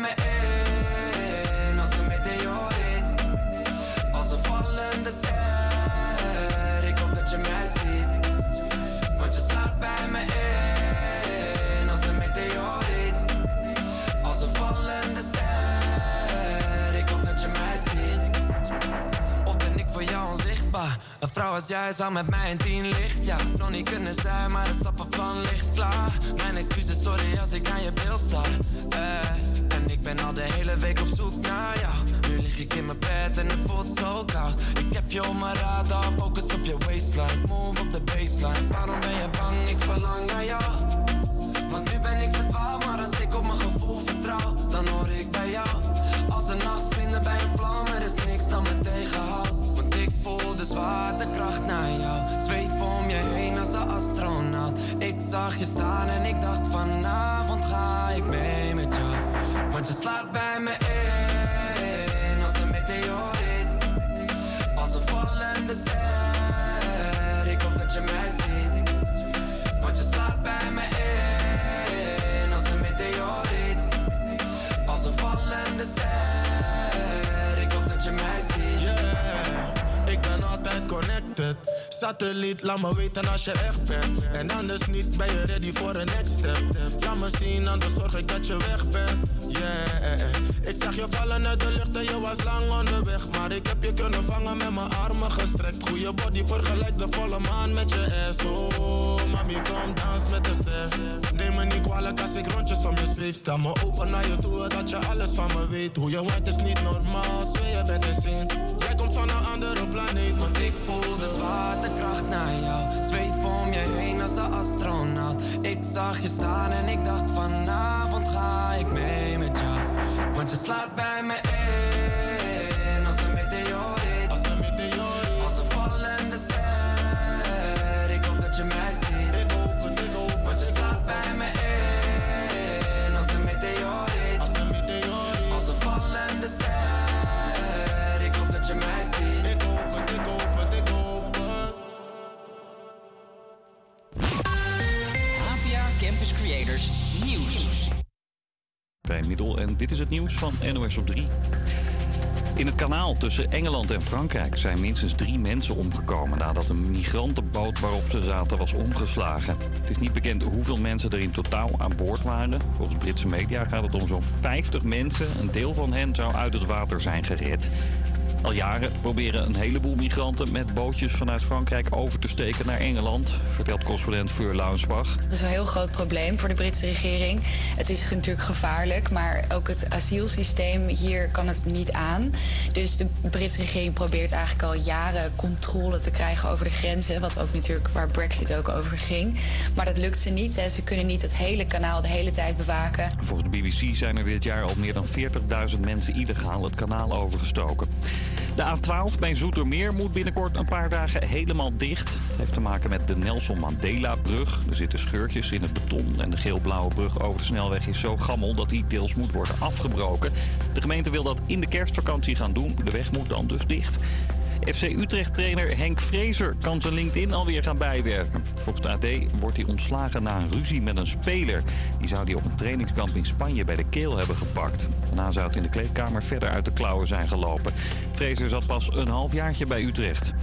Een vrouw als jij zou met mij in tien licht, ja. Nog niet kunnen zijn, maar het stappenplan ligt klaar. Mijn excuses, sorry als ik naar je beeld sta. Eh, en ik ben al de hele week op zoek naar jou. Nu lig ik in mijn bed en het voelt zo koud. Ik heb je op mijn radar, focus op je waistline. Move op de baseline. Waarom ben je bang? Ik verlang naar jou. Want nu ben ik verdwaald, maar als ik op mijn gevoel vertrouw, dan hoor ik bij jou. Als een nachtvlinder bij een vlam, er is niks dat me tegenhoudt. De zwaartekracht naar jou. Zweef om je heen als een astronaut. Ik zag je staan en ik dacht vanavond ga ik mee met jou. Want je slaat bij me in als een meteoriet. Als een vallende ster, ik hoop dat je mij ziet. Want je slaat bij me in satelliet, laat me weten als je echt bent. En anders niet, ben je ready voor een next step. Laat me zien, anders zorg ik dat je weg bent. Yeah, ik zag je vallen uit de lucht en je was lang onderweg. Maar ik heb je kunnen vangen met mijn armen gestrekt. Goeie body vergelijk de volle maan met je ass. Oh, mami, kom dans met de ster. Neem me niet kwalijk als ik rondjes om je zweef. Stel me open naar je toe, dat je alles van me weet. Hoe je wijnt is niet normaal, zweer je bent insane. Jij komt van een andere planeet, zwaartekracht naar jou. Zweef om je heen als een astronaut. Ik zag je staan en ik dacht vanavond ga ik mee met jou. Want je slaat bij me in Bij Middel en dit is het nieuws van NOS op 3. In het kanaal tussen Engeland en Frankrijk zijn minstens drie mensen omgekomen nadat een migrantenboot waarop ze zaten was omgeslagen. Het is niet bekend hoeveel mensen er in totaal aan boord waren. Volgens Britse media gaat het om zo'n 50 mensen. Een deel van hen zou uit het water zijn gered. Al jaren proberen een heleboel migranten met bootjes vanuit Frankrijk over te steken naar Engeland, vertelt correspondent Fleur Launsbach. Dat is een heel groot probleem voor de Britse regering. Het is natuurlijk gevaarlijk, maar ook het asielsysteem hier kan het niet aan. Dus de Britse regering probeert eigenlijk al jaren controle te krijgen over de grenzen. Wat ook natuurlijk waar Brexit ook over ging. Maar dat lukt ze niet. Hè. Ze kunnen niet het hele kanaal de hele tijd bewaken. Volgens de BBC zijn er dit jaar al meer dan 40.000 mensen illegaal het kanaal overgestoken. De A12 bij Zoetermeer moet binnenkort een paar dagen helemaal dicht. Het heeft te maken met de Nelson Mandela-brug. Er zitten scheurtjes in het beton en de geel-blauwe brug over de snelweg is zo gammel dat die deels moet worden afgebroken. De gemeente wil dat in de kerstvakantie gaan doen. De weg moet dan dus dicht. FC Utrecht-trainer Henk Vrezer kan zijn LinkedIn alweer gaan bijwerken. Volgens AD wordt hij ontslagen na een ruzie met een speler. Die zou hij op een trainingskamp in Spanje bij de keel hebben gepakt. Daarna zou het in de kleedkamer verder uit de klauwen zijn gelopen. Vrezer zat pas een halfjaartje bij Utrecht.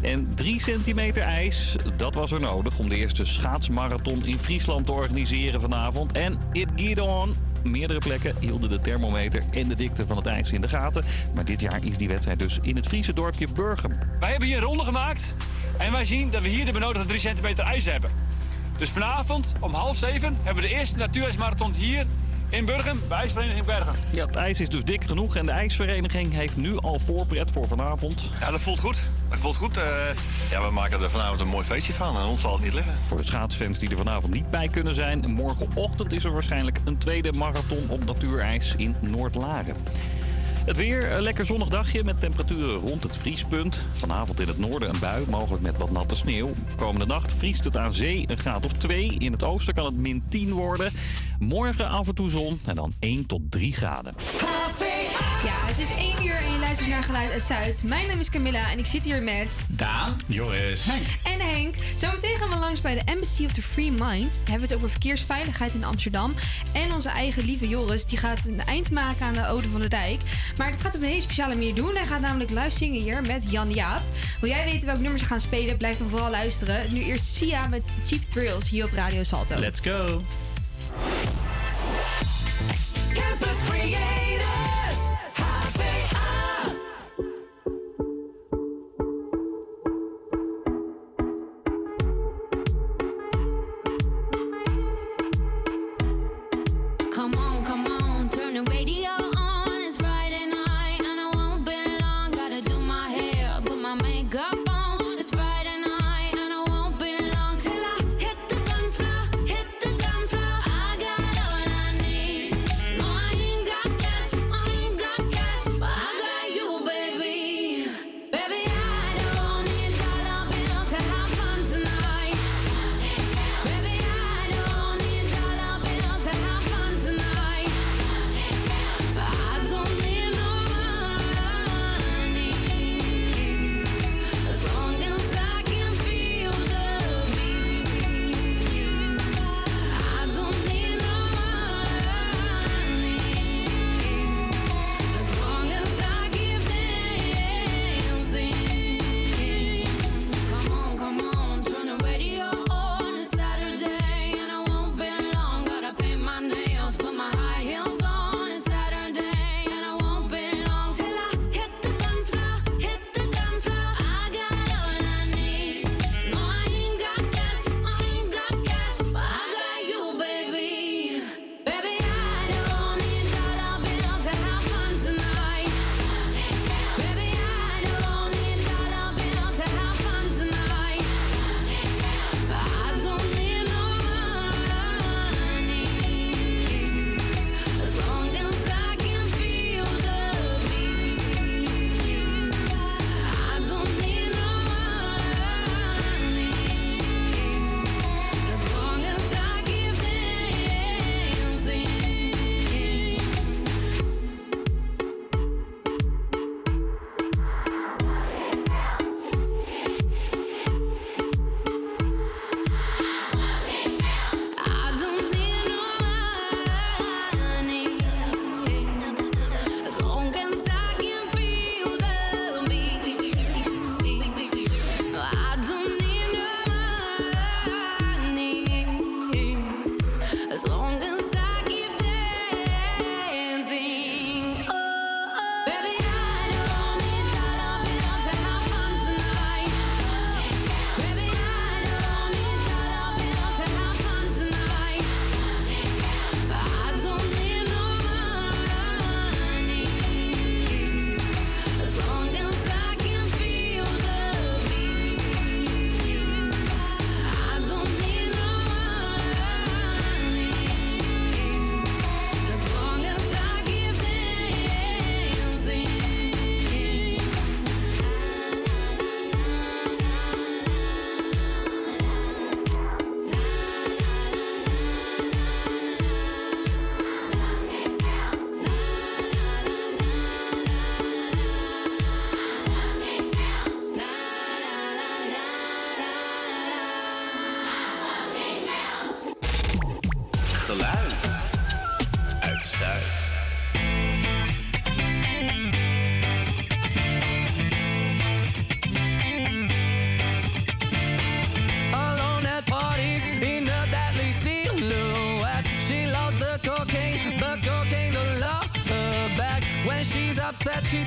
En 3 centimeter ijs, dat was er nodig om de eerste schaatsmarathon in Friesland te organiseren vanavond. En it get on. Meerdere plekken hielden de thermometer en de dikte van het ijs in de gaten. Maar dit jaar is die wedstrijd dus in het Friese dorpje Burgum. Wij hebben hier een gemaakt en wij zien dat we hier de benodigde 3 centimeter ijs hebben. Dus vanavond om half zeven hebben we de eerste natuurijsmarathon hier in Burgum bij IJsvereniging Bergen. Ja, het ijs is dus dik genoeg en de ijsvereniging heeft nu al voorpret voor vanavond. Ja, dat voelt goed. Dat voelt goed. Eh, ja, we maken er vanavond een mooi feestje van en ons zal het niet liggen. Voor de schaatsfans die er vanavond niet bij kunnen zijn, morgenochtend is er waarschijnlijk een tweede marathon op natuurijs in Noordlaren. Het weer, een lekker zonnig dagje met temperaturen rond het vriespunt. Vanavond in het noorden een bui, mogelijk met wat natte sneeuw. Komende nacht vriest het aan zee een graad of 2. In het oosten kan het min 10 worden. Morgen af en toe zon en dan 1 tot 3 graden. Ja, het is 1 uur luistert naar Geluid uit Zuid. Mijn naam is Camilla en ik zit hier met... Daan. Joris. En Henk. Zometeen gaan we langs bij de Embassy of the Free Mind. We hebben het over verkeersveiligheid in Amsterdam. En onze eigen lieve Joris, die gaat een eind maken aan de Ode van de Dijk. Maar dat gaat op een hele speciale manier doen. Hij gaat namelijk live zingen hier met Jan Jaap. Wil jij weten welke nummers ze gaan spelen? Blijf dan vooral luisteren. Nu eerst Sia met Cheap Thrills hier op Radio Salto. Let's go. Campus Creators,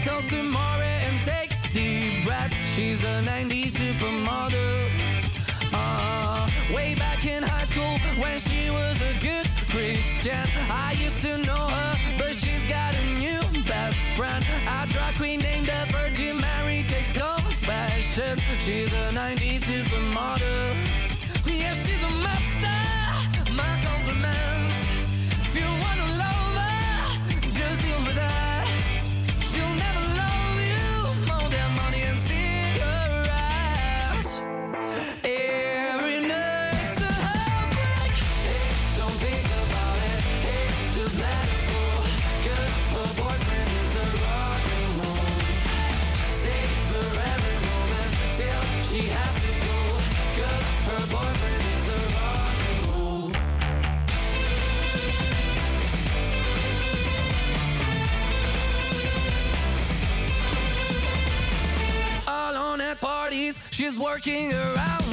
talks to Maury and takes deep breaths. She's a 90s supermodel. Uh, way back in high school when she was a good Christian. I used to know her, but she's got a new best friend. A drag queen named the Virgin Mary takes confessions. She's a 90s supermodel. She's working around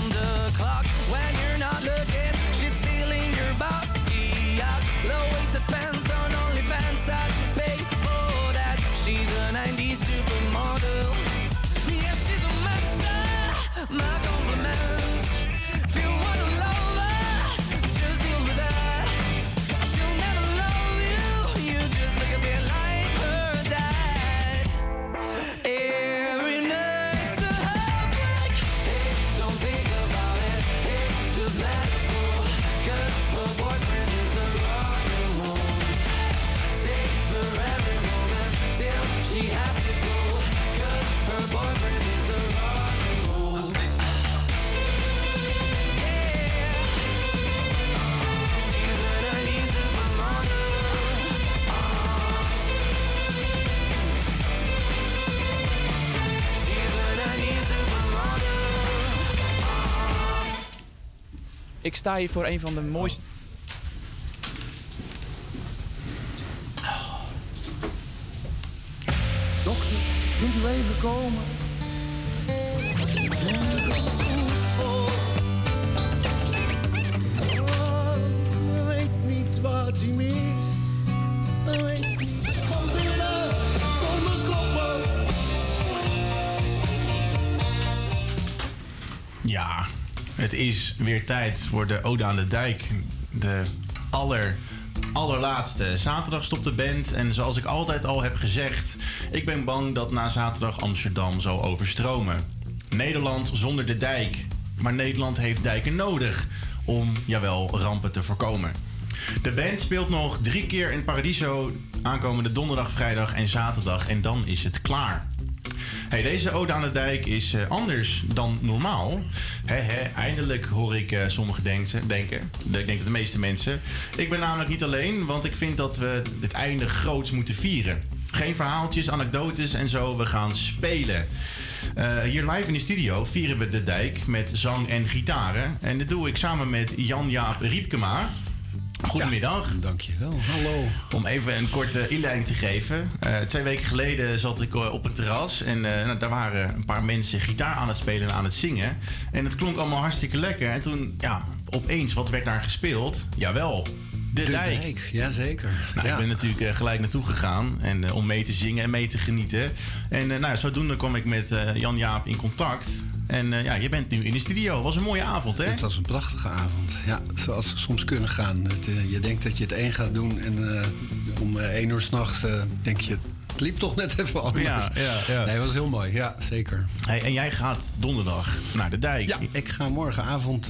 sta voor een van de mooiste. Tijd voor de Ode aan de Dijk. De aller, allerlaatste. Zaterdag stopt de band en zoals ik altijd al heb gezegd... ik ben bang dat na zaterdag Amsterdam zal overstromen. Nederland zonder de dijk. Maar Nederland heeft dijken nodig om, jawel, rampen te voorkomen. De band speelt nog drie keer in Paradiso aankomende donderdag, vrijdag en zaterdag. En dan is het klaar. Deze Ode aan de Dijk is eh, anders dan normaal. Hè, eindelijk hoor ik eh, sommigen denken, denken. De- Ik denk de meeste mensen. Ik ben namelijk niet alleen, want ik vind dat we het einde groots moeten vieren. Geen verhaaltjes, anekdotes en zo. We gaan spelen. Eh, hier live in de studio vieren we de dijk met zang en gitaren. En dat doe ik samen met Jan-Jaap Riepkema. Goedemiddag. dankjewel. Hallo. Om even een korte inleiding te geven. Eh, twee weken geleden zat ik eh, op het terras en eh, nou, daar waren een paar mensen gitaar aan het spelen en aan het zingen. En het klonk allemaal hartstikke lekker. En toen, ja, opeens, wat werd daar gespeeld? Jawel, de, De dijk. dijk, jazeker. Nou, Ja. ik ben natuurlijk gelijk naartoe gegaan en, om mee te zingen en mee te genieten. En eh, nou, zodoende kwam ik met Jan-Jaap in contact. En eh, ja, je bent nu in de studio. Het was een mooie avond, hè? Het was een prachtige avond. Ja, zoals ze soms kunnen gaan. Het, eh, je denkt dat je het één gaat doen en eh, om één uur s'nachts denk je... Het liep toch net even anders. Ja, ja, ja. Nee, het was heel mooi. Ja, zeker. Hey, en jij gaat donderdag naar de dijk. Ja, ik ga morgenavond...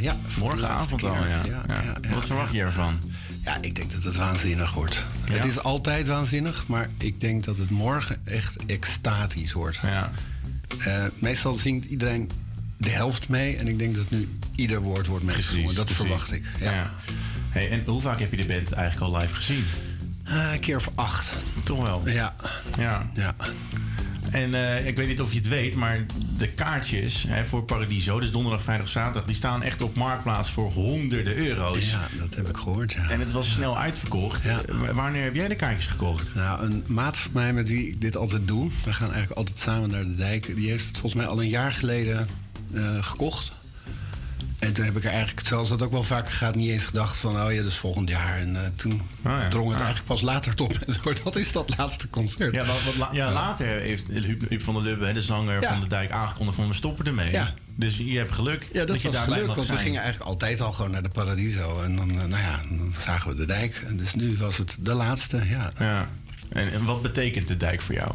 ja, Morgenavond al, keer. ja. Ja. Wat verwacht je ervan? Ja, ik denk dat het waanzinnig wordt. Het is altijd waanzinnig, maar ik denk dat het morgen echt extatisch wordt. Ja. Eh, meestal zingt iedereen de helft mee en ik denk dat nu ieder woord wordt meegezongen. Dat precies. verwacht ik. Ja. Hey, en hoe vaak heb je de band eigenlijk al live gezien? Eh, een keer of acht. Toch wel? Ja. Ja. ja. En eh, ik weet niet of je het weet, maar de kaartjes hè, voor Paradiso, dus donderdag, vrijdag, zaterdag, die staan echt op marktplaats voor honderden euro's. Ja, dat heb ik gehoord. Ja. En het was snel uitverkocht. Eh, Wanneer heb jij de kaartjes gekocht? Nou, een maat van mij met wie ik dit altijd doe, we gaan eigenlijk altijd samen naar de dijk, die heeft het volgens mij al een jaar geleden eh, gekocht. En toen heb ik er eigenlijk, zoals dat ook wel vaker gaat, niet eens gedacht van, oh ja, dat is volgend jaar. En eh, toen drong het eigenlijk pas later door. [laughs] Dat is dat laatste concert. Ja, wat, wat la- ja, later heeft Huub, van der Lubbe, de zanger van de Dijk, aangekondigd van we stoppen ermee. Ja. Dus je hebt geluk. Ja, dat, je was daarbij geluk, want we zijn. gingen eigenlijk altijd al gewoon naar de Paradiso. En dan, eh, nou ja, dan zagen we de dijk. En dus nu was het de laatste, ja. Ja. En, en wat betekent de dijk voor jou?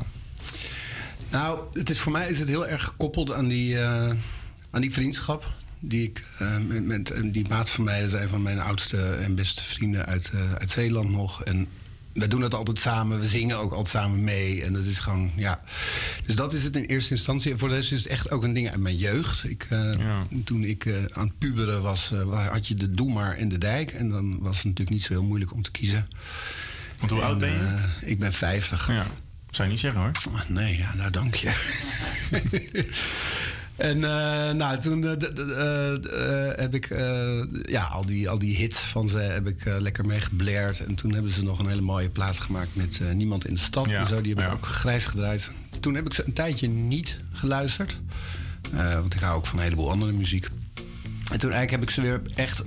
Nou, het is, voor mij is het heel erg gekoppeld aan die, eh, aan die vriendschap. Die ik eh, met, met en die maat van mij, een van mijn oudste en beste vrienden uit, eh, uit Zeeland nog. En wij doen het altijd samen, we zingen ook altijd samen mee. En dat is gewoon, ja. Dus dat is het in eerste instantie. En voor de rest is het echt ook een ding uit mijn jeugd. Ik, eh, Toen ik aan het puberen was, had je de Doe maar en de Dijk. En dan was het natuurlijk niet zo heel moeilijk om te kiezen. Want hoe En, oud ben je? ik ben 50. Ja, zou je niet zeggen hoor. nee, ja, nou dank je. [laughs] En eh, nou, toen eh, eh, heb ik ja, al, die, al die hits van ze heb ik lekker mee geblaerd. En toen hebben ze nog een hele mooie plaats gemaakt met Niemand in de Stad. Ja, En zo. Die heb ik ja. ook grijs gedraaid. Toen heb ik ze een tijdje niet geluisterd. Want ik hou ook van een heleboel andere muziek. En toen eigenlijk heb ik ze weer echt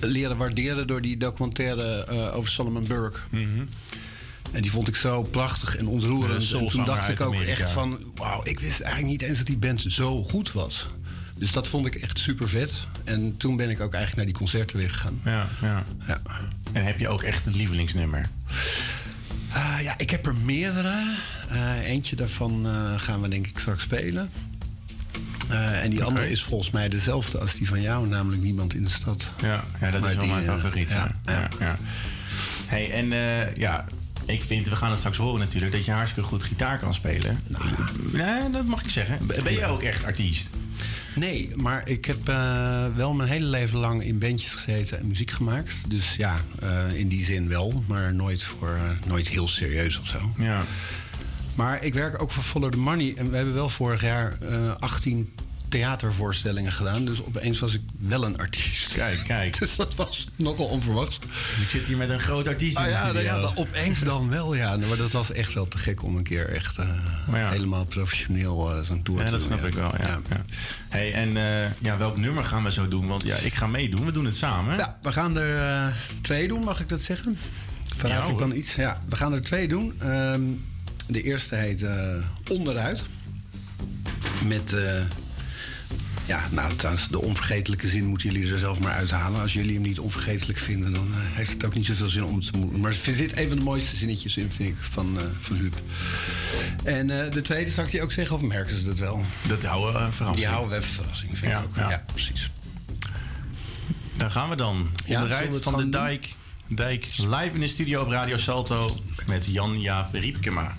leren waarderen door die documentaire over Solomon Burke. En die vond ik zo prachtig en ontroerend. En toen dacht ik ook Amerika. echt van... wauw, ik wist eigenlijk niet eens dat die band zo goed was. Dus dat vond ik echt super vet. En toen ben ik ook eigenlijk naar die concerten weer gegaan. Ja, ja. ja. En heb je ook echt een lievelingsnummer? Ah, ja, ik heb er meerdere. Eh, eentje daarvan eh, gaan we denk ik straks spelen. Eh, en die andere is volgens mij dezelfde als die van jou, namelijk Niemand in de Stad. Ja, ja dat Maar is wel die, mijn favoriet. ja, Ja, ja. ja. Hey, en ja, ik vind, we gaan het straks horen natuurlijk, dat je hartstikke goed gitaar kan spelen. Nou, nee, dat mag ik zeggen. Ben je ook echt artiest? Nee, maar ik heb eh, wel mijn hele leven lang in bandjes gezeten en muziek gemaakt. Dus ja, eh, in die zin wel, maar nooit, voor, eh, nooit heel serieus of zo. Ja. Maar ik werk ook voor Follow the Money. En we hebben wel vorig jaar eh 18 theatervoorstellingen gedaan. Dus opeens was ik wel een artiest. Kijk, kijk. [laughs] Dus dat was nogal onverwachts. Dus ik zit hier met een groot artiest Ah, in de ja, nou ja, dan opeens dan wel, ja. Maar dat was echt wel te gek om een keer echt eh, helemaal professioneel eh, zo'n tour Ja, te dat doen. snap ik wel. Ja. Ja. Hey, en eh, ja, welk nummer gaan we zo doen? Want ja, ik ga meedoen. We doen het samen. Ja, we gaan er twee doen, mag ik dat zeggen? Verraad Ja, ik dan iets? Ja, we gaan er twee doen. Ehm, de eerste heet Onderuit. Met, ja, nou trouwens, de onvergetelijke zin moeten jullie er zelf maar uithalen. Als jullie hem niet onvergetelijk vinden, dan eh, heeft het ook niet zoveel zin om te moeten. Maar er zit een van de mooiste zinnetjes in, vind ik, van, eh van Huub. En eh, de tweede, zal ik die ook zeggen, of merken ze dat wel? Dat houden we verrassing. Die houden we even verrassing, vind Ja, ik ook. ja. Ja, precies. Daar gaan we dan. Ja, Onderuit van de? Dijk. Dijk live in de studio op Radio Salto met Jan-Jaap Riepkema.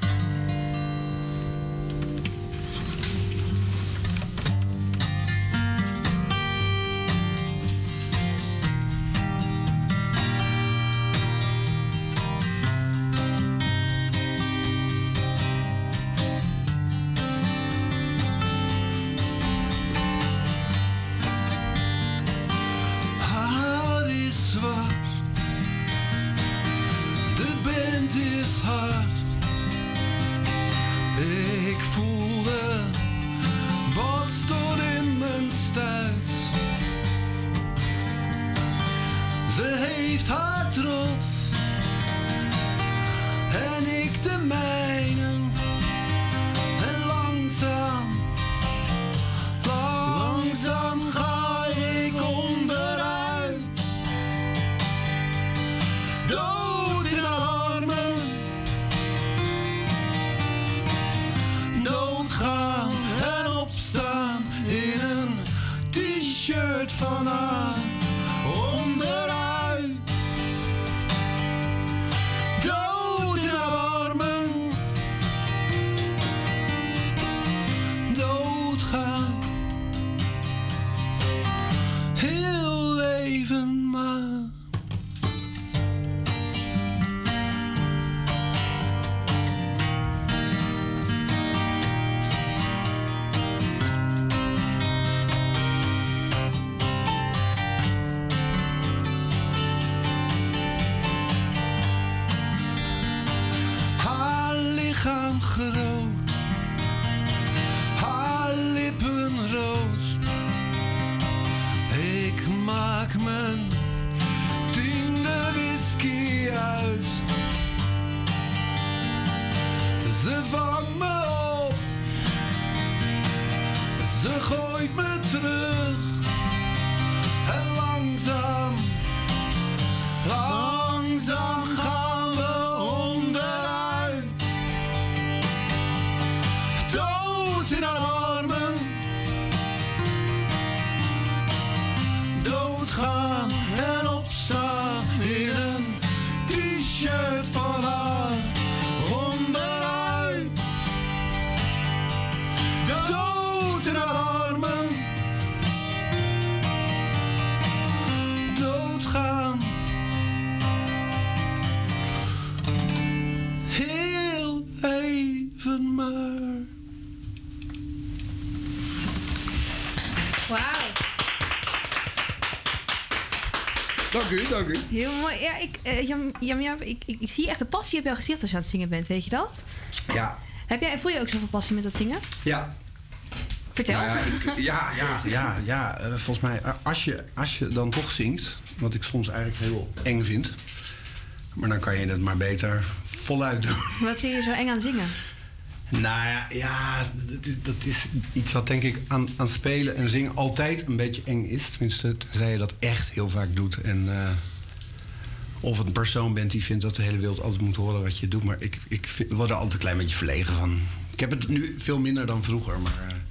U, dank u. Heel mooi. Ja, ik, eh, Jam, Jam, Jam, ik, ik, ik zie echt de passie op jouw gezicht als je aan het zingen bent, weet je dat? Ja. Heb jij, voel je ook zoveel passie met dat zingen? Ja. Vertel. Nou ja, ik- ja, ja, ja, ja. eh, volgens mij, eh, als je, als je dan toch zingt, wat ik soms eigenlijk heel eng vind, maar dan kan je het maar beter voluit doen. Wat vind je zo eng aan zingen? Nou ja, ja dat, is- iets wat denk ik aan, aan spelen en zingen altijd een beetje eng is. Tenminste, tenzij je dat echt heel vaak doet. En, eh, of het een persoon bent die vindt dat de hele wereld altijd moet horen wat je doet. Maar ik, ik word er altijd een klein beetje verlegen van. Ik heb het nu veel minder dan vroeger, maar...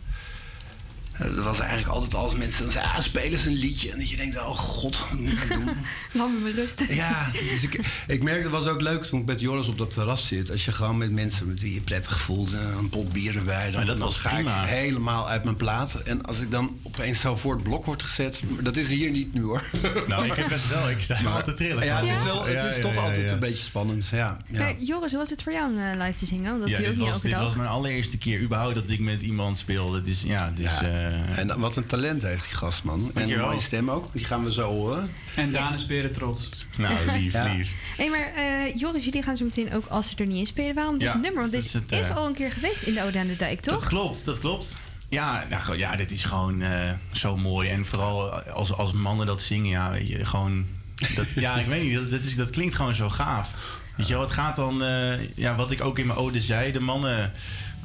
eh, het was eigenlijk altijd als mensen dan zeiden, ah, spelen eens een liedje. En dat je denkt, oh god, wat moet ik doen? [laughs] Laat me maar rusten. Ja, dus ik, ik merk dat was ook leuk toen ik met Joris op dat terras zit. Als je gewoon met mensen met wie je prettig voelt, eh, een pot bier erbij, dan, Maar dat dan was ga prima. ik helemaal uit mijn plaat. En als ik dan opeens zo voor het blok word gezet, maar dat is hier niet nu hoor. [laughs] Nou, ik heb het wel. Ik sta te trillen. Ja, het is, wel, het is ja, toch ja, altijd ja. een beetje spannend. Ja, Joris, hoe was het voor jou om eh, live te zingen? Dat Ja, doe je ook dit niet was, dit was mijn allereerste keer überhaupt dat ik met iemand speelde. Dus ja, dus... Ja. Eh, En wat een talent heeft die gast, man. En een mooie stem ook. Die gaan we zo horen. En Daan is beren trots. Nou, [laughs] lief, Ja. lief. Hey, maar eh, Joris, jullie gaan zo meteen ook als ze er niet in spelen. Waarom dit nummer? Want dit is het, is eh, al een keer geweest in de Ode aan de Dijk, toch? Dat klopt, dat klopt. Ja, nou, ja dit is gewoon eh, zo mooi. En vooral als, als mannen dat zingen, ja, weet je, gewoon... Dat, ja, ik weet niet, dat, dat, is, dat klinkt gewoon zo gaaf. Weet je wel, het gaat dan... eh, ja, wat ik ook in mijn ode zei, de mannen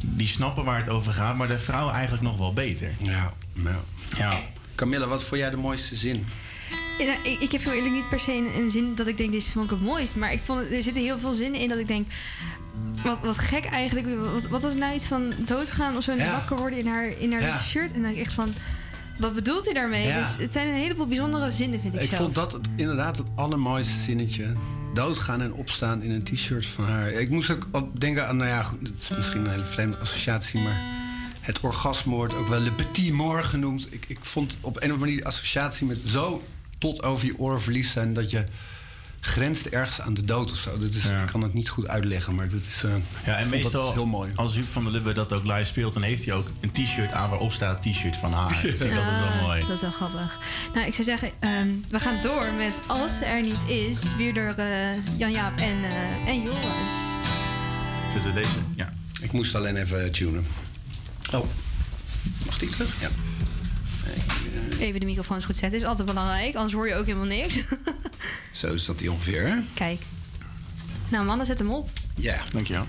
die snappen waar het over gaat... maar de vrouwen eigenlijk nog wel beter. Ja, ja. Ja. Camilla, wat vond jij de mooiste zin? Ja, nou, ik, ik heb heel eerlijk niet per se een, een zin dat ik denk, deze vond ik het mooist. Maar ik vond, er zitten heel veel zinnen in dat ik denk, wat, wat gek eigenlijk. Wat, wat was nou iets van doodgaan of zo en Ja. wakker worden in haar, in haar Ja. shirt? En dan denk ik echt van, wat bedoelt hij daarmee? Ja. Dus het zijn een heleboel bijzondere zinnen, vind ik, Ik zelf. vond dat het, inderdaad het allermooiste zinnetje. Doodgaan en opstaan in een t-shirt van haar. Ik moest ook denken aan, nou ja, het is misschien een hele vreemde associatie, maar het orgasme wordt ook wel le petit mort genoemd. Ik, ik vond op een of andere manier die associatie met zo tot over je oren verliefd zijn dat je grenst ergens aan de dood of zo. Dat is, Ik kan het niet goed uitleggen, maar dat is. eh, Ja, en vond dat meestal heel mooi. als Huub van der Lubbe dat ook live speelt... dan heeft hij ook een t-shirt aan waarop staat t-shirt van haar. [laughs] Dat altijd wel Ah, mooi. Dat is wel grappig. Nou, ik zou zeggen, ehm, we gaan door met Als ze er niet is, weer door eh, Jan-Jaap en, eh en Joris. Zitten deze? Ja. Ik moest alleen even tunen. Oh, mag die terug? Ja. Even de microfoons goed zetten, is altijd belangrijk, anders hoor je ook helemaal niks. [laughs] Zo is dat die ongeveer, hè? Kijk. Nou, mannen, zet hem op. Ja. Dankjewel.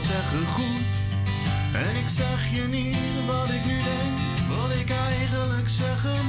Zal zeggen goed. En ik zeg je niet wat ik nu denk, wat ik eigenlijk zeggen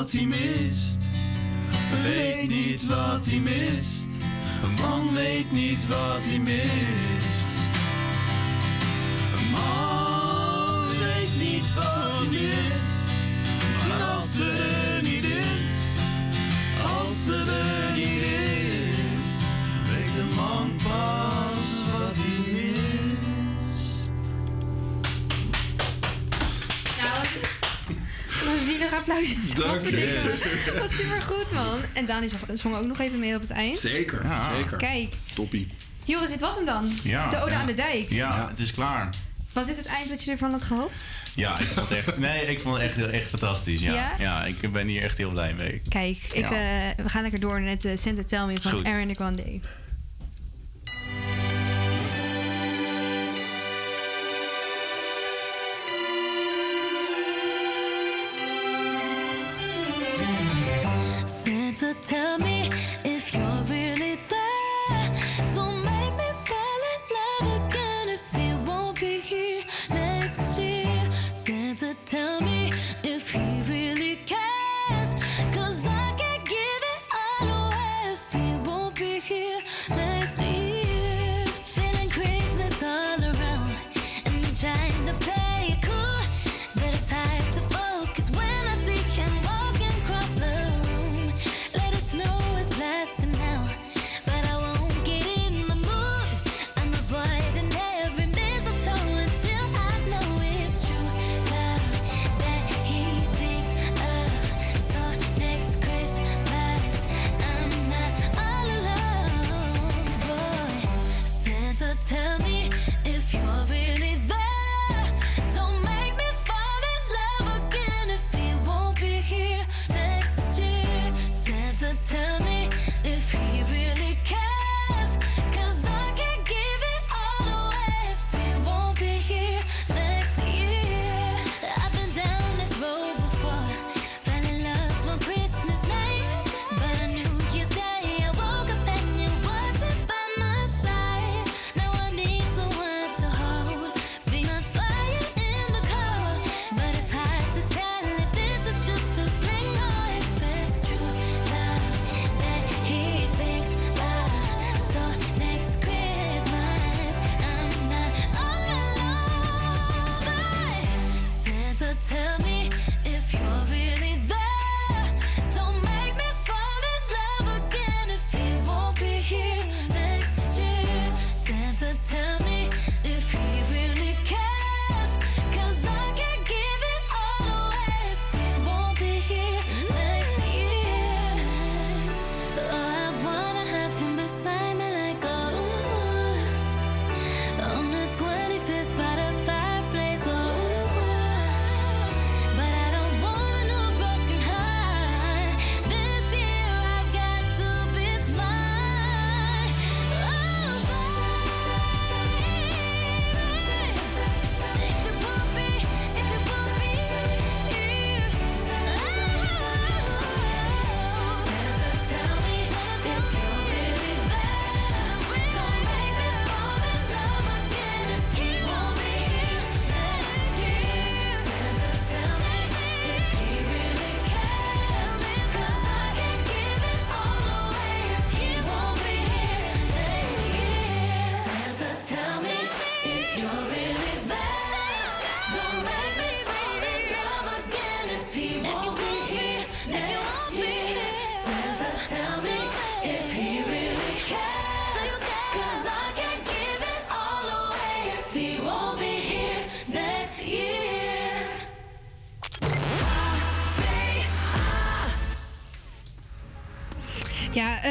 wat hij mist. Weet niet wat hij mist. Een man weet niet wat hij mist. Wat bedenken [laughs] Wat supergoed, man. En Dani zong ook nog even mee op het eind. Zeker, zeker. Kijk. Toppie. Joris, dit was hem dan. De Ode aan de Dijk. Ja, het is klaar. Was dit het eind dat je ervan had gehoopt? Ja, ik vond het echt, [laughs] nee, ik vond het echt, echt fantastisch. Ja. ja. Ik ben hier echt heel blij mee. Kijk, ik, eh, we gaan lekker door met eh, uh, Santa Tell Me van Erin de Grande.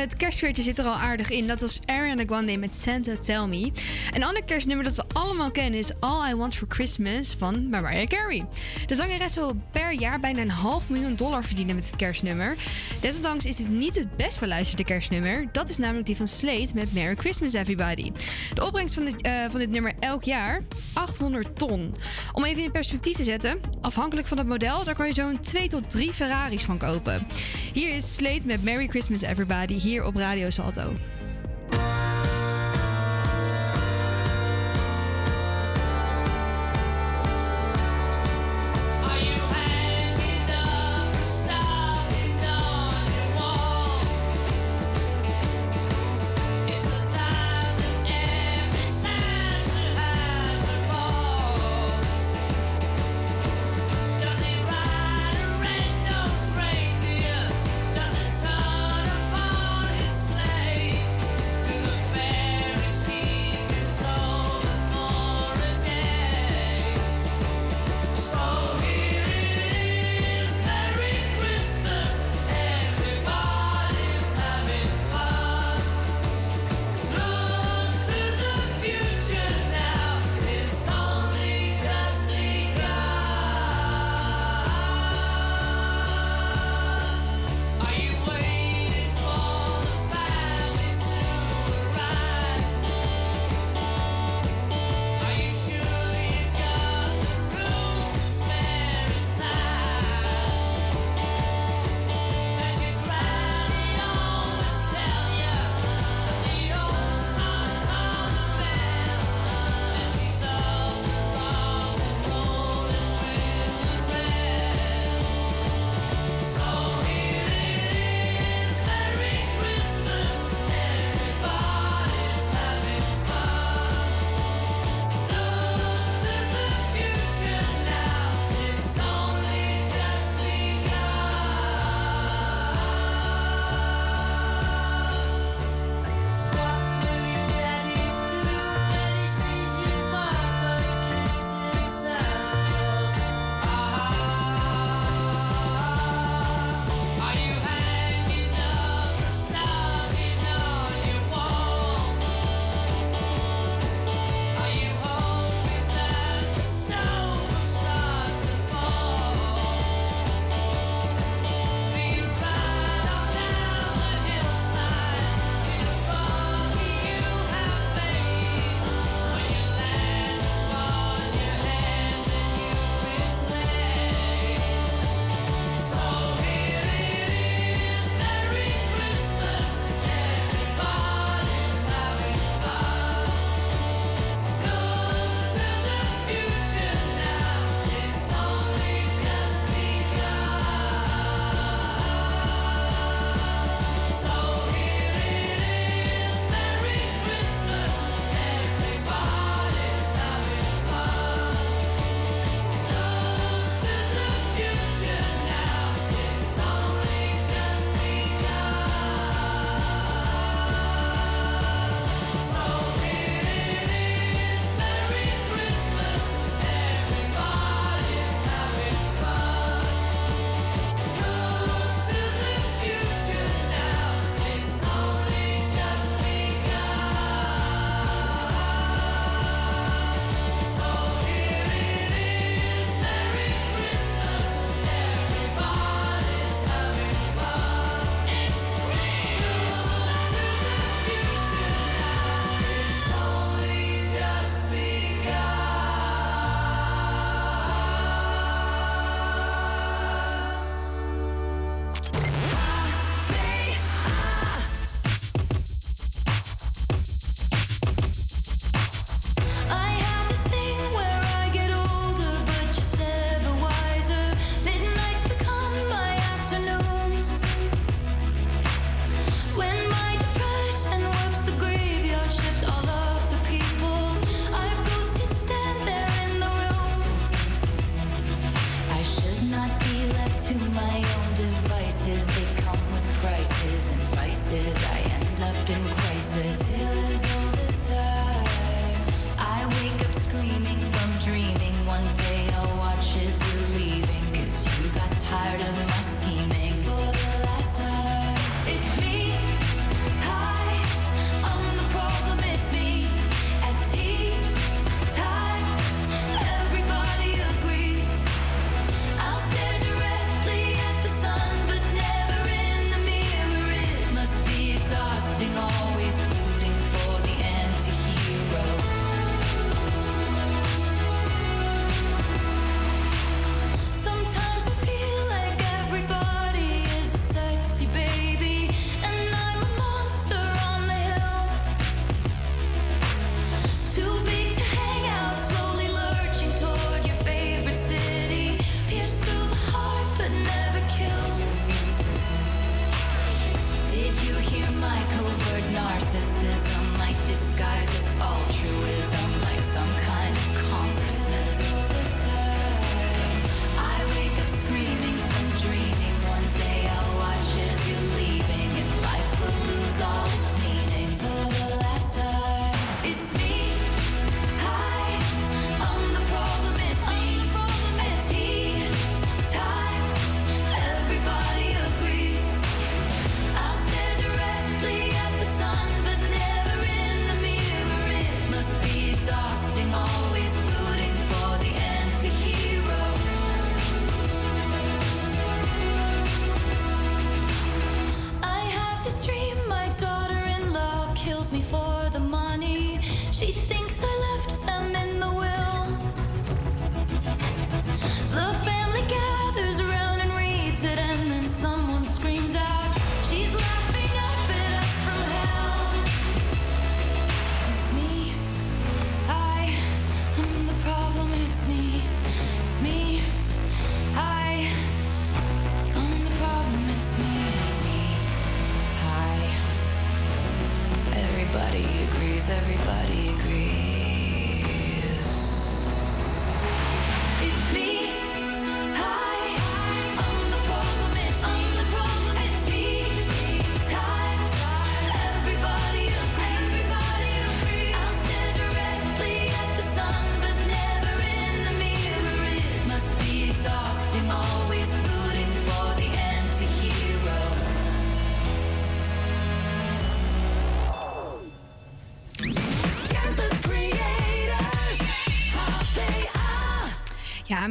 het kerstfeertje zit er al aardig in. Dat was Ariana Grande met Santa Tell Me. Een ander kerstnummer dat we allemaal kennen is All I Want for Christmas van Mariah Carey. De zangeres wil per jaar bijna een half miljoen dollar verdienen met het kerstnummer. Desondanks is dit niet het best beluisterde kerstnummer. Dat is namelijk die van Slade met Merry Christmas Everybody. De opbrengst van dit, eh, van dit nummer elk jaar 800 ton. Om even in perspectief te zetten, afhankelijk van het model, daar kan je zo'n 2 tot 3 Ferraris van kopen. Hier is Slade met Merry Christmas Everybody hier op Radio Salto.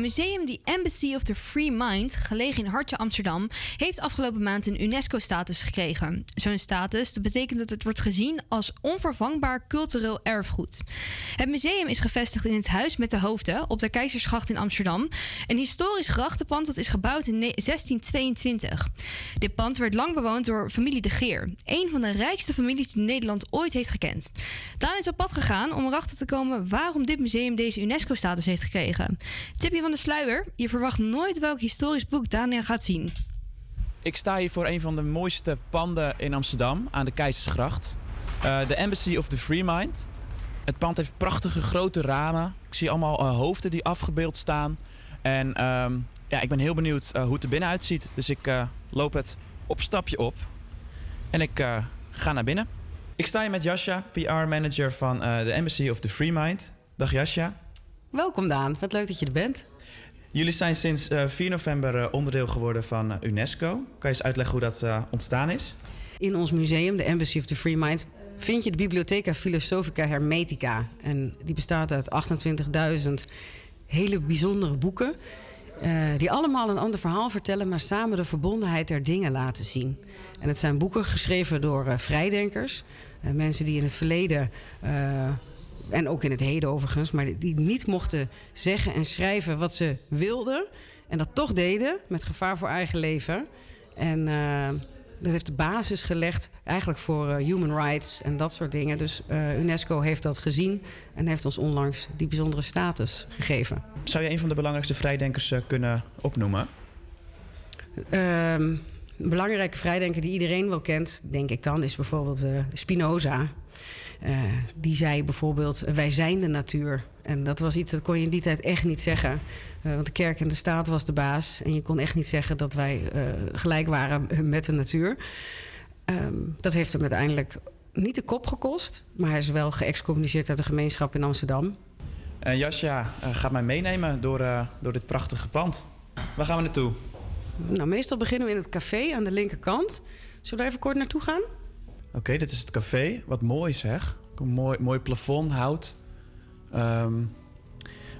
Museum die Embassy of the Free Mind, gelegen in Hartje Amsterdam, heeft afgelopen maand een UNESCO-status gekregen. Zo'n status betekent dat het wordt gezien als onvervangbaar cultureel erfgoed. Het museum is gevestigd in het Huis met de Hoofden op de Keizersgracht in Amsterdam. Een historisch grachtenpand dat is gebouwd in ne- 1622. Dit pand werd lang bewoond door familie De Geer, een van de rijkste families die Nederland ooit heeft gekend. Daan is op pad gegaan om erachter te komen waarom dit museum deze UNESCO-status heeft gekregen. Tipje van de sluier: je verwacht nooit welk historisch boek Daniel gaat zien. Ik sta hier voor een van de mooiste panden in Amsterdam aan de Keizersgracht. Eh, De Embassy of the Free Mind. Het pand heeft prachtige grote ramen. Ik zie allemaal eh, hoofden die afgebeeld staan. En ehm, ja, ik ben heel benieuwd eh, hoe het er binnen uitziet. Dus ik eh, loop het opstapje op. En ik eh, ga naar binnen. Ik sta hier met Jasja, PR-manager van eh, de Embassy of the Free Mind. Dag Jasja. Welkom Daan, wat leuk dat je er bent. Jullie zijn sinds eh, 4 november eh, onderdeel geworden van eh, UNESCO. Kan je eens uitleggen hoe dat eh, ontstaan is? In ons museum, de Embassy of the Free Mind, vind je de Bibliotheca Philosophica Hermetica. En die bestaat uit 28.000 hele bijzondere boeken. eh, die allemaal een ander verhaal vertellen, maar samen de verbondenheid der dingen laten zien. En het zijn boeken geschreven door eh, vrijdenkers. eh, mensen die in het verleden, eh, en ook in het heden overigens, maar die niet mochten zeggen en schrijven wat ze wilden. En dat toch deden, met gevaar voor eigen leven. En eh, dat heeft de basis gelegd eigenlijk voor eh, human rights en dat soort dingen. Dus eh, UNESCO heeft dat gezien en heeft ons onlangs die bijzondere status gegeven. Zou je een van de belangrijkste vrijdenkers kunnen opnoemen? Ehm, een belangrijke vrijdenker die iedereen wel kent, denk ik dan, is bijvoorbeeld Spinoza. Eh, die zei bijvoorbeeld: Wij zijn de natuur. En dat was iets dat kon je in die tijd echt niet zeggen. Eh, want de kerk en de staat was de baas. En je kon echt niet zeggen dat wij eh, gelijk waren met de natuur. Ehm, dat heeft hem uiteindelijk niet de kop gekost. Maar hij is wel geëxcommuniceerd uit de gemeenschap in Amsterdam. En Jasja eh, gaat mij meenemen door, eh, door dit prachtige pand. Waar gaan we naartoe? Nou, meestal beginnen we in het café aan de linkerkant. Zullen we even kort naartoe gaan? Oké, dit is het café. Wat mooi zeg. Een mooi, mooi plafond, hout. Ehm,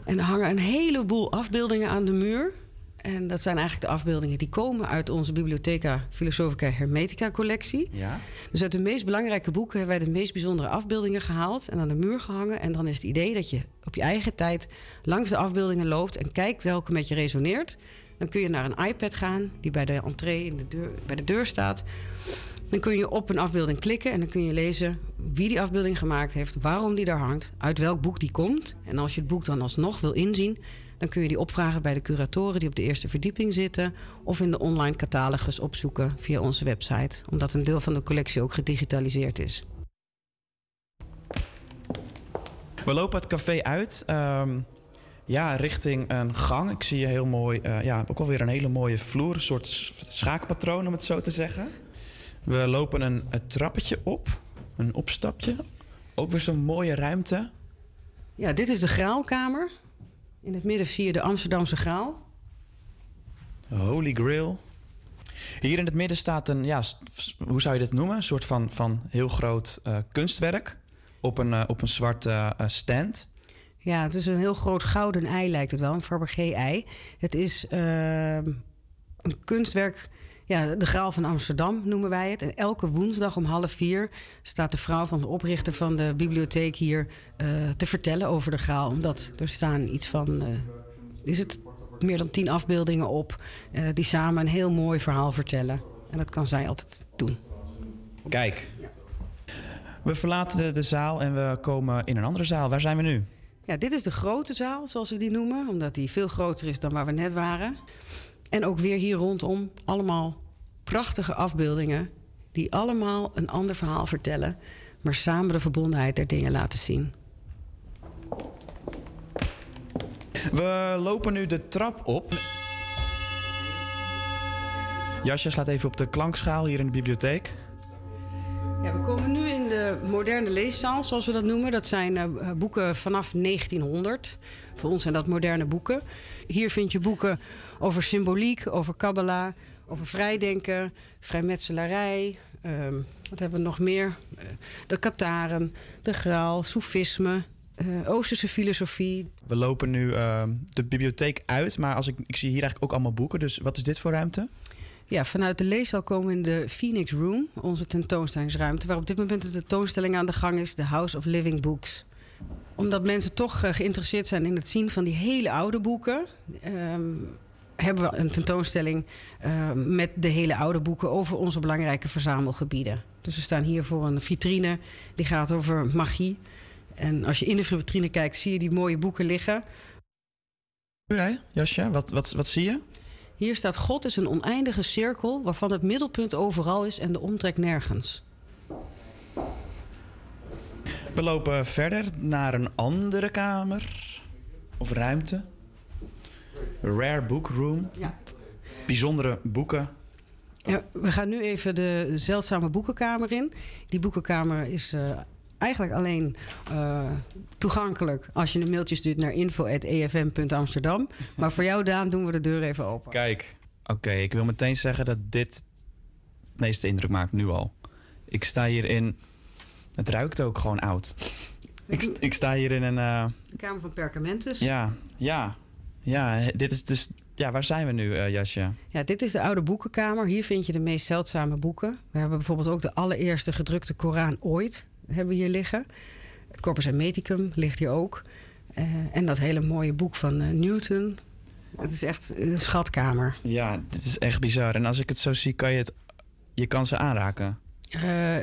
En er hangen een heleboel afbeeldingen aan de muur. En dat zijn eigenlijk de afbeeldingen die komen uit onze Bibliotheca Philosophica Hermetica collectie. ja. Dus uit de meest belangrijke boeken hebben wij de meest bijzondere afbeeldingen gehaald en aan de muur gehangen. En dan is het idee dat je op je eigen tijd langs de afbeeldingen loopt en kijkt welke met je resoneert. Dan kun je naar een iPad gaan die bij de entree in de deur, bij de deur staat. Dan kun je op een afbeelding klikken en dan kun je lezen wie die afbeelding gemaakt heeft, waarom die daar hangt, uit welk boek die komt. En als je het boek dan alsnog wil inzien, dan kun je die opvragen bij de curatoren die op de eerste verdieping zitten. Of in de online catalogus opzoeken via onze website, omdat een deel van de collectie ook gedigitaliseerd is. We lopen het café uit. ehm, ja, richting een gang. Ik zie je heel mooi. eh, ja, ook alweer een hele mooie vloer. Een soort schaakpatroon, om het zo te zeggen. We lopen een, een trappetje op. Een opstapje. Ook weer zo'n mooie ruimte. Ja, dit is de graalkamer. In het midden zie je de Amsterdamse graal. Holy Grail. Hier in het midden staat een, ja, hoe zou je dit noemen? Een soort van, van heel groot eh, kunstwerk op een, eh, op een zwarte eh, stand. Ja, het is een heel groot gouden ei, lijkt het wel, een Fabergé-ei. Het is ehm, een kunstwerk, ja, de Graal van Amsterdam noemen wij het. En elke woensdag om half vier staat de vrouw van de oprichter van de bibliotheek hier eh, te vertellen over de Graal. Omdat er staan iets van, eh, is het meer dan tien afbeeldingen op, eh, die samen een heel mooi verhaal vertellen. En dat kan zij altijd doen. Kijk. We verlaten de, de zaal en we komen in een andere zaal. Waar zijn we nu? Ja, dit is de grote zaal, zoals we die noemen, omdat die veel groter is dan waar we net waren. En ook weer hier rondom allemaal prachtige afbeeldingen die allemaal een ander verhaal vertellen, maar samen de verbondenheid der dingen laten zien. We lopen nu de trap op. Jasja slaat even op de klankschaal hier in de bibliotheek. Ja, we komen nu in de moderne leeszaal, zoals we dat noemen. Dat zijn eh, boeken vanaf 1900. Voor ons zijn dat moderne boeken. Hier vind je boeken over symboliek, over kabbala, over vrijdenken, vrijmetselarij. ehm, wat hebben we nog meer? Eh, de Kataren, de Graal, Soefisme, eh, Oosterse filosofie. We lopen nu ehm, de bibliotheek uit, maar als ik, ik zie hier eigenlijk ook allemaal boeken. Dus wat is dit voor ruimte? Ja, vanuit de leeszaal komen we in de Phoenix Room, onze tentoonstellingsruimte, waar op dit moment de tentoonstelling aan de gang is, de House of Living Books. Omdat mensen toch eh, geïnteresseerd zijn in het zien van die hele oude boeken, ehm, hebben we een tentoonstelling eh, met de hele oude boeken over onze belangrijke verzamelgebieden. Dus we staan hier voor een vitrine die gaat over magie. En als je in de vitrine kijkt, zie je die mooie boeken liggen. Nee, Jasje, wat, wat, wat zie je? Hier staat: God is een oneindige cirkel waarvan het middelpunt overal is en de omtrek nergens. We lopen verder naar een andere kamer of ruimte. Rare Book Room. Ja. Bijzondere boeken. Ja, we gaan nu even de zeldzame boekenkamer in. Die boekenkamer is eh, eigenlijk alleen eh, toegankelijk als je een mailtje stuurt naar info.efm.amsterdam. Maar voor jou, Daan, doen we de deur even open. Kijk, oké, ik wil meteen zeggen dat dit het meeste indruk maakt nu al. Ik sta hier in. Het ruikt ook gewoon oud. Ik, ik sta hier in een. eh, De kamer van perkamentus. ja, ja, ja. Dit is dus. Ja, waar zijn we nu, eh, Jasje? Ja, dit is de oude boekenkamer. Hier vind je de meest zeldzame boeken. We hebben bijvoorbeeld ook de allereerste gedrukte Koran ooit hebben hier liggen. Het Corpus Hermeticum ligt hier ook. Eh, en dat hele mooie boek van Newton. Het is echt een schatkamer. Ja, dit is echt bizar. En als ik het zo zie, kan je het. Je kan ze aanraken. Eh,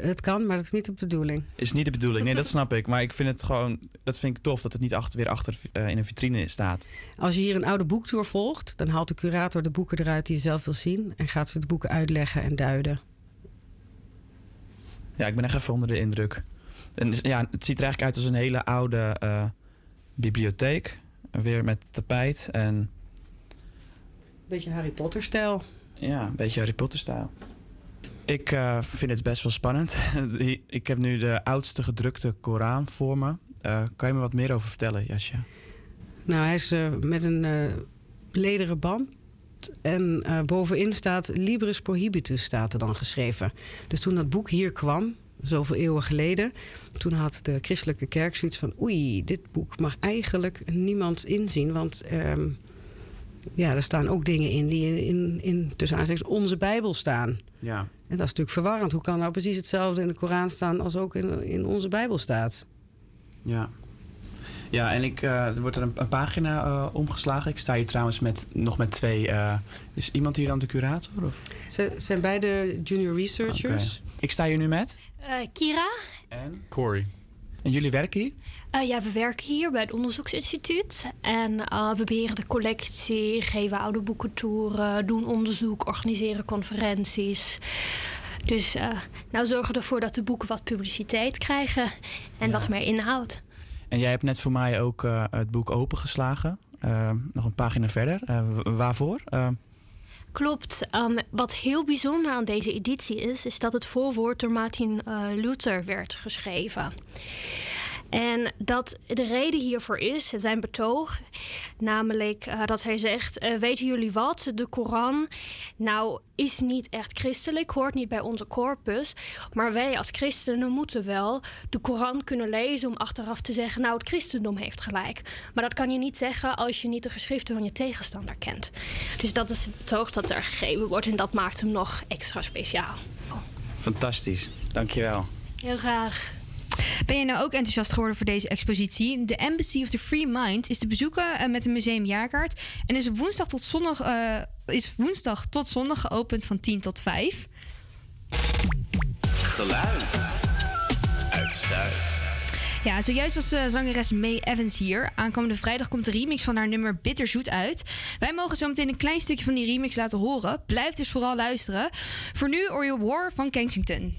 het kan, maar dat is niet de bedoeling. Is niet de bedoeling. Nee, dat [laughs] snap ik. Maar ik vind het gewoon. Dat vind ik tof dat het niet achter, weer achter eh, in een vitrine staat. Als je hier een oude boektour volgt, dan haalt de curator de boeken eruit die je zelf wil zien. En gaat ze de boeken uitleggen en duiden. Ja, ik ben echt even onder de indruk. En ja, het ziet er eigenlijk uit als een hele oude eh, bibliotheek. Weer met tapijt en Beetje Harry Potter-stijl. ja, een beetje Harry Potter-stijl. Ik eh, vind het best wel spannend. [laughs] ik heb nu de oudste gedrukte Koran voor me. Eh, kan je me wat meer over vertellen, Jasja? Nou, hij is eh, met een lederen band. En bovenin staat Libris Prohibitus, staat er dan geschreven. Dus toen dat boek hier kwam, zoveel eeuwen geleden... toen had de christelijke kerk zoiets van... oei, dit boek mag eigenlijk niemand inzien. Want ehm, ja, er staan ook dingen in die in, in, in tussen onze Bijbel staan. Ja. En dat is natuurlijk verwarrend. Hoe kan nou precies hetzelfde in de Koran staan... als ook in, in onze Bijbel staat? Ja. Ja, en ik, eh, er wordt er een, een pagina eh, omgeslagen. Ik sta hier trouwens met, nog met twee. eh, is iemand hier dan de curator? Of? Ze zijn beide junior researchers. Ik sta hier nu met. Eh, Kira, En? Corey. En jullie werken hier? Eh, ja, we werken hier bij het onderzoeksinstituut. En eh, we beheren de collectie, geven oude boekentoeren, doen onderzoek, organiseren conferenties. Dus eh, nou zorgen we ervoor dat de boeken wat publiciteit krijgen en wat meer inhoud. En jij hebt net voor mij ook het boek opengeslagen. Nog een pagina verder. Waarvoor? Klopt. Ehm, wat heel bijzonder aan deze editie is, is dat het voorwoord door Martin Luther werd geschreven. En dat de reden hiervoor is, zijn betoog, namelijk eh, dat hij zegt: eh, Weten jullie wat? De Koran, nou, is niet echt christelijk, hoort niet bij onze corpus. Maar wij als christenen moeten wel de Koran kunnen lezen om achteraf te zeggen: Nou, het christendom heeft gelijk. Maar dat kan je niet zeggen als je niet de geschriften van je tegenstander kent. Dus dat is het betoog dat er gegeven wordt en dat maakt hem nog extra speciaal. fantastisch. Dankjewel. Heel graag. Ben je nou ook enthousiast geworden voor deze expositie? De Embassy of the Free Mind is te bezoeken eh, met een museumjaarkaart. En is woensdag tot zondag, eh, is woensdag tot zondag geopend van 10 tot 5. Geluid. Uit Zuid. Ja, zojuist was eh, zangeres May Evans hier. Aankomende vrijdag komt de remix van haar nummer Bitterzoet uit. Wij mogen zo meteen een klein stukje van die remix laten horen. Blijf dus vooral luisteren. Voor nu je War van Kensington.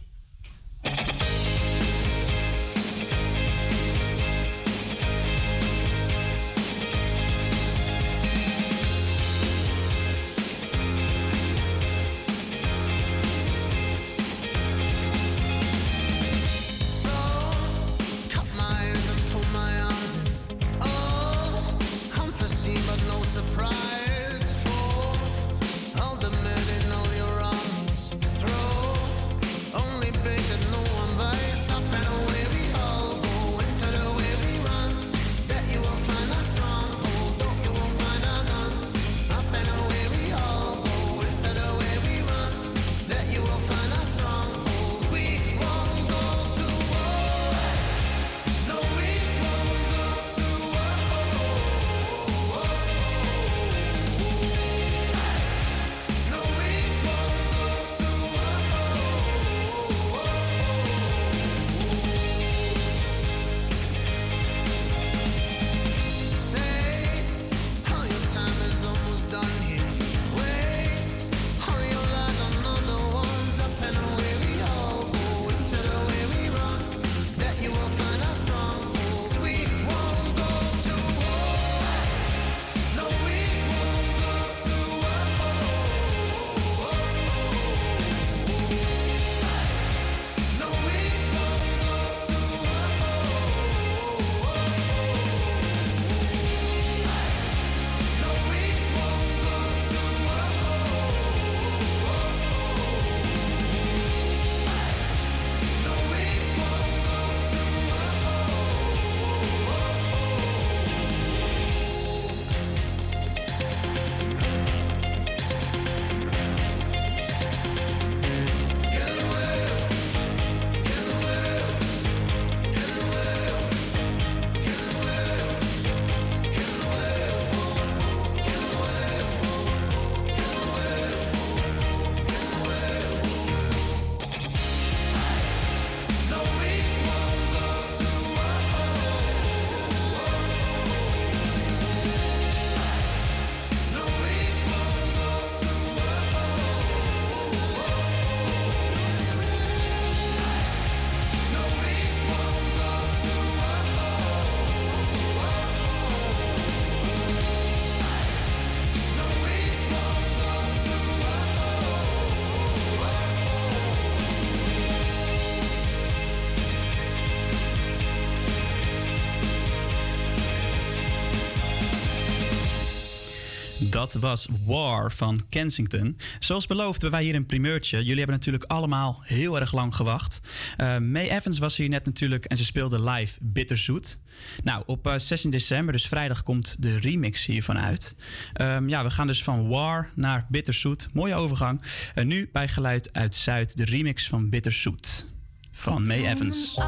Dat was War van Kensington. Zoals beloofd hebben wij hier een primeurtje. Jullie hebben natuurlijk allemaal heel erg lang gewacht. Uh, May Evans was hier net natuurlijk en ze speelde live Bitterzoet. Nou, op uh, 16 december, dus vrijdag, komt de remix hiervan uit. Um, ja, we gaan dus van War naar Bitterzoet. Mooie overgang. En nu bij Geluid uit Zuid, de remix van Bitterzoet. Van May Evans.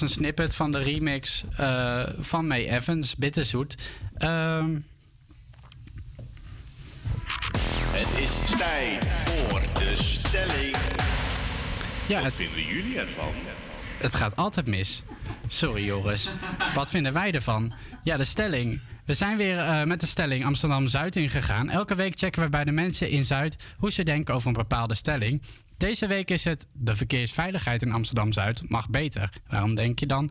Was een snippet van de remix eh, van May Evans, Bitterzoet. Ehm, Het is tijd voor de stelling. Ja, Wat vinden jullie ervan? het gaat altijd mis. Sorry Joris. Wat vinden wij ervan? Ja, de stelling. We zijn weer eh, met de stelling Amsterdam-Zuid ingegaan. Elke week checken we bij de mensen in Zuid hoe ze denken over een bepaalde stelling. Deze week is het de verkeersveiligheid in Amsterdam-Zuid mag beter. Waarom denk je dan?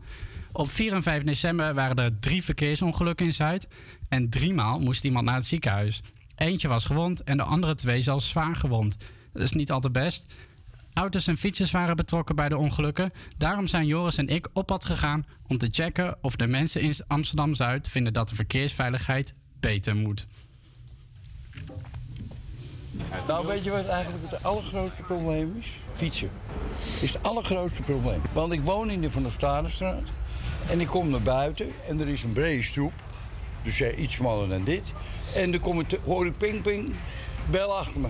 Op 4 en 5 december waren er drie verkeersongelukken in Zuid. En driemaal moest iemand naar het ziekenhuis. Eentje was gewond en de andere twee zelfs zwaar gewond. Dat is niet altijd best. Auto's en fietsers waren betrokken bij de ongelukken. Daarom zijn Joris en ik op pad gegaan om te checken of de mensen in Amsterdam-Zuid vinden dat de verkeersveiligheid beter moet. Nou, weet je wat eigenlijk het allergrootste probleem is? Fietsen. Is het allergrootste probleem. Want ik woon in de Van der Stadenstraat. En ik kom naar buiten en er is een brede stoep. Dus ja, iets smaller dan dit. En dan kom ik, hoor ik ping ping, bel achter me.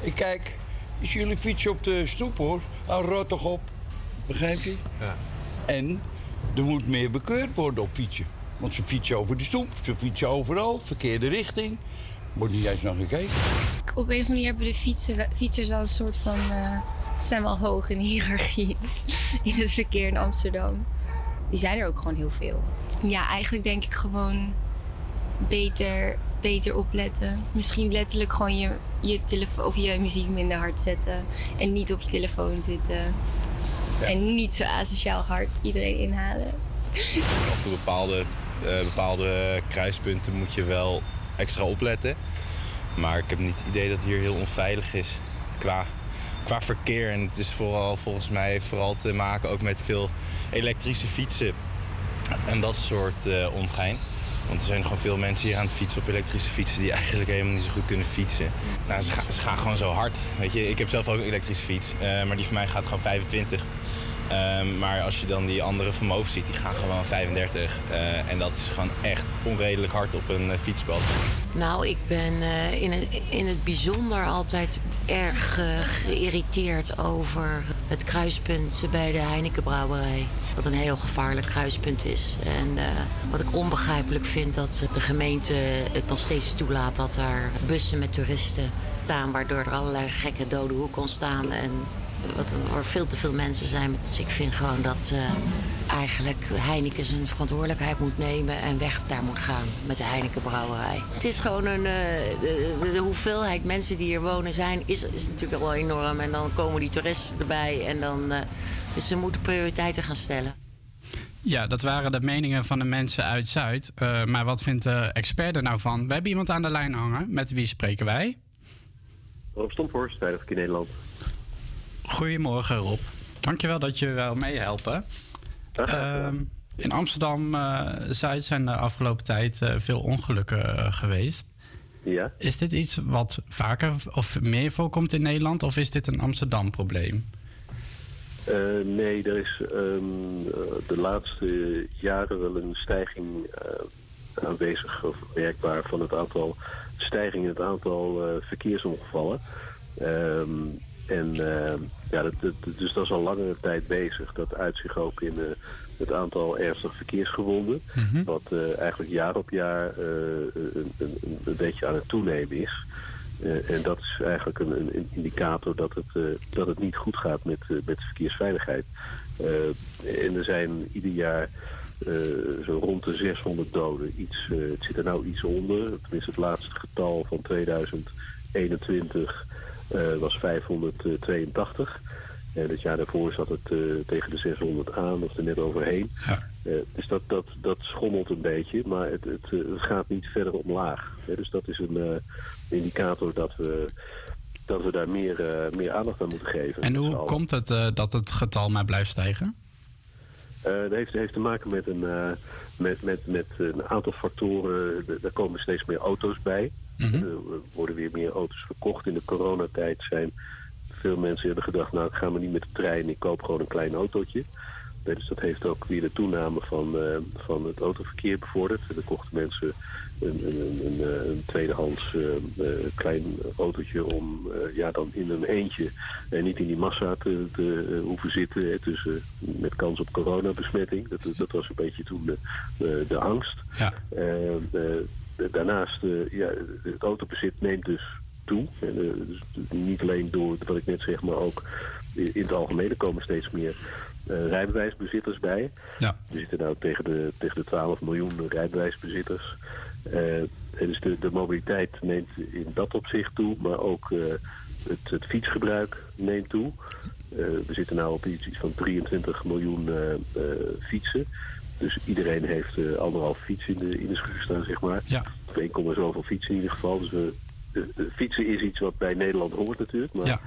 Ik kijk, is jullie fietsen op de stoep hoor? Hou rot toch op. Begrijp je? Ja. En er moet meer bekeurd worden op fietsen. Want ze fietsen over de stoep, ze fietsen overal, verkeerde richting. Wordt niet eens naar gekeken. Op een of andere manier hebben de fietsen, fietsers wel een soort van. eh, zijn wel hoog in de hiërarchie [laughs] in het verkeer in Amsterdam. Die zijn er ook gewoon heel veel. Ja, eigenlijk denk ik gewoon beter, beter opletten. Misschien letterlijk gewoon je, je telefoon of je muziek minder hard zetten. En niet op je telefoon zitten. En niet zo asociaal hard iedereen inhalen. Op de bepaalde, eh, bepaalde kruispunten moet je wel extra opletten. Maar ik heb niet het idee dat het hier heel onveilig is qua, qua verkeer. En het is vooral volgens mij vooral te maken ook met veel elektrische fietsen en dat soort eh, ongein. Want er zijn gewoon veel mensen hier aan het fietsen op elektrische fietsen die eigenlijk helemaal niet zo goed kunnen fietsen. Nou, ze, gaan, ze gaan gewoon zo hard. Weet je, ik heb zelf ook een elektrische fiets, eh, maar die van mij gaat gewoon 25. Ehm, maar als je dan die andere van hoofd ziet, die gaan gewoon 35. Eh, en dat is gewoon echt onredelijk hard op een eh, fietspad. Nou, ik ben eh, in, het, in het bijzonder altijd erg geïrriteerd over het kruispunt bij de Heinekenbrouwerij. Dat een heel gevaarlijk kruispunt is. En wat ik onbegrijpelijk vind dat de gemeente het nog steeds toelaat dat daar bussen met toeristen staan, waardoor er allerlei gekke dode hoeken ontstaan. En wat er veel te veel mensen zijn. Dus ik vind gewoon dat eh, eigenlijk Heineken zijn verantwoordelijkheid moet nemen en weg daar moet gaan met de Heineken brouwerij. Het is gewoon een. eh, de, hoeveelheid mensen die hier wonen zijn, is, is natuurlijk al wel enorm. En dan komen die toeristen erbij en dan. eh, dus ze moeten prioriteiten gaan stellen. Ja, dat waren de meningen van de mensen uit Zuid. Eh, maar wat vindt de expert er nou van? We hebben iemand aan de lijn hangen. Met wie spreken wij? Rob Stomphorst, Veilig Verkeer Nederland. Goedemorgen Rob. Dankjewel dat je wel meehelpen. In Amsterdam-Zuid zijn de afgelopen tijd eh, veel ongelukken eh, geweest. Ja. Is dit iets wat vaker of meer voorkomt in Nederland? Of is dit een Amsterdam-probleem? Eh, nee, er is ehm, eh, de laatste jaren wel een stijging eh, aanwezig of merkbaar van het aantal stijging in het aantal eh, verkeersongevallen. Ehm, En eh, ja, dat, dat- dus dat is al langere tijd bezig. Dat uit zich ook in eh, het aantal ernstig verkeersgewonden. Wat eh, eigenlijk jaar op jaar eh, een, een, een- beetje aan het toenemen is. En dat is eigenlijk een, een- indicator dat het, dat het niet goed gaat met, eh, met de verkeersveiligheid. En er zijn ieder jaar zo rond de 600 doden. Iets, het zit er nou iets onder. Tenminste, het laatste getal van 2021 eh, was 582. En het jaar daarvoor zat het eh, tegen de 600 aan, of er net overheen. Eh, dus dat, dat, dat schommelt een beetje, maar het, het, eh, het gaat niet verder omlaag. Dus dat is een eh, indicator dat we, dat we daar meer, eh, meer aandacht aan moeten geven. En hoe komt het eh, dat het getal maar blijft stijgen? Eh, dat heeft, heeft te maken met een, eh, met, met, met een aantal factoren. Daar komen steeds meer auto's bij. Mhm. Er worden weer meer auto's verkocht. In de coronatijd zijn veel mensen hebben gedacht... nou, ik ga maar niet met de trein, ik koop gewoon een klein autootje. Dus dat heeft ook weer de toename van, eh, van het autoverkeer bevorderd. Er kochten mensen een, een, een, een, eh, tweedehands eh, eh, klein autootje om eh, ja, dan in een eentje en niet in die massa te, te eh, hoeven zitten. Dus, eh, met kans op coronabesmetting. Dat, dat was een beetje toen de, de, de angst. Ja. Eh, daarnaast, eh, ja, het autobezit neemt dus toe. En, eh, dus niet alleen door wat ik net zeg, maar ook in het algemeen. Er komen steeds meer rijbewijsbezitters bij. Ja. We zitten nou tegen de, tegen de 12 miljoen rijbewijsbezitters. En dus de, de mobiliteit neemt in dat opzicht toe, maar ook het, het fietsgebruik neemt toe. We zitten nu op iets, iets van 23 miljoen fietsen. Dus iedereen heeft eh, anderhalf fiets in de, in de schuur staan, zeg maar. Ja. Of 1, zoveel fietsen in ieder geval. Dus we, de, de fietsen is iets wat bij Nederland hoort natuurlijk. Maar Ja.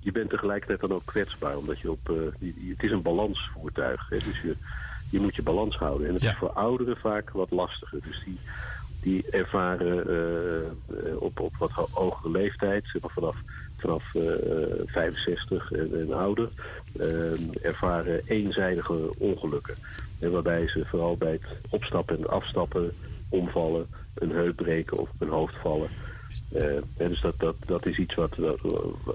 je bent tegelijkertijd dan ook kwetsbaar. Omdat je op, eh, het is een balansvoertuig. Hè, dus je, je moet je balans houden. En het is voor ouderen vaak wat lastiger. Dus die, die ervaren eh, eh, op, op wat ho- hogere leeftijd, zeg maar vanaf, vanaf eh, 65 en, en ouder, eh, ervaren eenzijdige ongelukken. En waarbij ze vooral bij het opstappen en afstappen omvallen, een heup breken of op hun hoofd vallen. En dus dat, dat, dat is iets wat,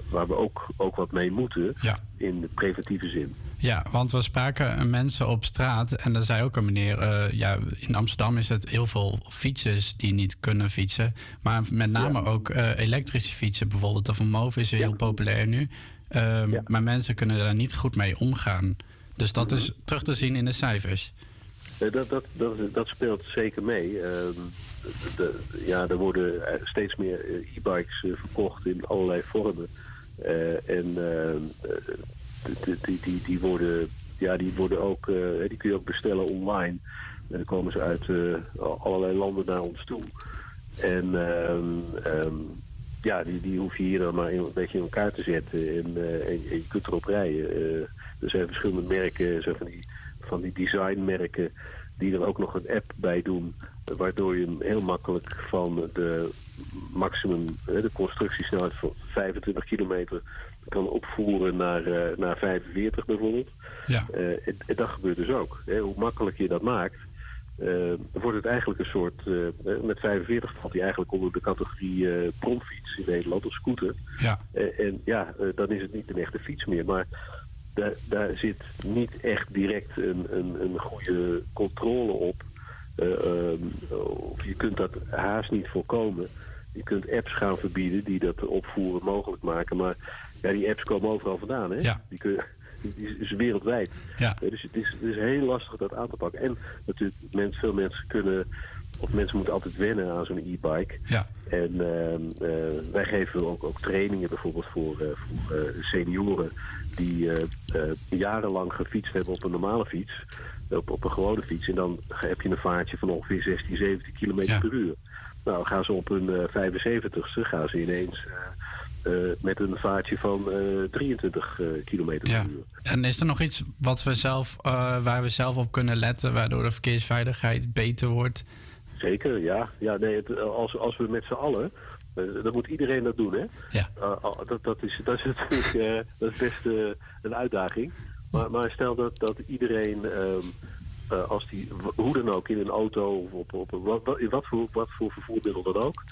waar we ook, ook wat mee moeten in de preventieve zin. Ja, want we spraken mensen op straat en daar zei ook een meneer... eh, ja, in Amsterdam is het heel veel fietsers die niet kunnen fietsen. Maar met name ook eh, elektrische fietsen bijvoorbeeld. De Van Moof is heel populair nu. Ehm, Maar mensen kunnen daar niet goed mee omgaan. Dus dat is terug te zien in de cijfers. Eh, Dat, dat, dat, dat speelt zeker mee. Ehm, de, ja, er worden eh, steeds meer eh, e-bikes verkocht in allerlei vormen. En ehm, eh, die, die, die, worden, ja, die, worden ook, die kun je ook bestellen online. En dan komen ze uit allerlei landen naar ons toe. En ehm, ja, die, die hoef je hier dan maar een beetje in elkaar te zetten. En, eh, en, en je kunt erop rijden. Eh, er zijn verschillende merken, zo van die, van die designmerken, die er ook nog een app bij doen. eh, Waardoor je hem heel makkelijk van de maximum, eh, de constructiesnelheid van 25 kilometer kan opvoeren naar, eh, naar 45 bijvoorbeeld. Ja. Eh, en, en dat gebeurt dus ook. Hè. Hoe makkelijk je dat maakt, eh, wordt het eigenlijk een soort... eh, eh, met 45 valt hij eigenlijk onder de categorie eh bromfiets in Nederland, of scooter. Ja. En ja, dan is het niet een echte fiets meer. Maar daar, daar zit niet echt direct een, een, een goede controle op. Eh, ehm, of je kunt dat haast niet voorkomen. Je kunt apps gaan verbieden die dat opvoeren mogelijk maken. Maar ja, die apps komen overal vandaan. Hè? Ja. Die, kun, die is wereldwijd. Ja. Eh, Dus het is, het is heel lastig dat aan te pakken. En natuurlijk, veel mensen kunnen... Of mensen moeten altijd wennen aan zo'n e-bike. Ja. En ehm, eh, wij geven ook, ook trainingen bijvoorbeeld voor, eh, voor senioren die jarenlang gefietst hebben op een normale fiets, op, op een gewone fiets. En dan heb je een vaartje van ongeveer 16, 17 kilometer per uur. Nou, gaan ze op hun eh 75ste, gaan ze ineens eh, eh, met een vaartje van eh 23 eh, kilometer Ja. per uur. En is er nog iets wat we zelf, eh, waar we zelf op kunnen letten... waardoor de verkeersveiligheid beter wordt? Zeker, ja. ja nee, het, als, als we met z'n allen, eh, dan moet iedereen dat doen, hè? Ja. Eh, dat, dat, is, [laughs] dat is natuurlijk eh, dat is best eh, een uitdaging. Maar, maar stel dat, dat iedereen, ehm, eh, als die, hoe dan ook, in een auto of op, op een- wat, in wat, voor, wat voor vervoermiddel dan ook,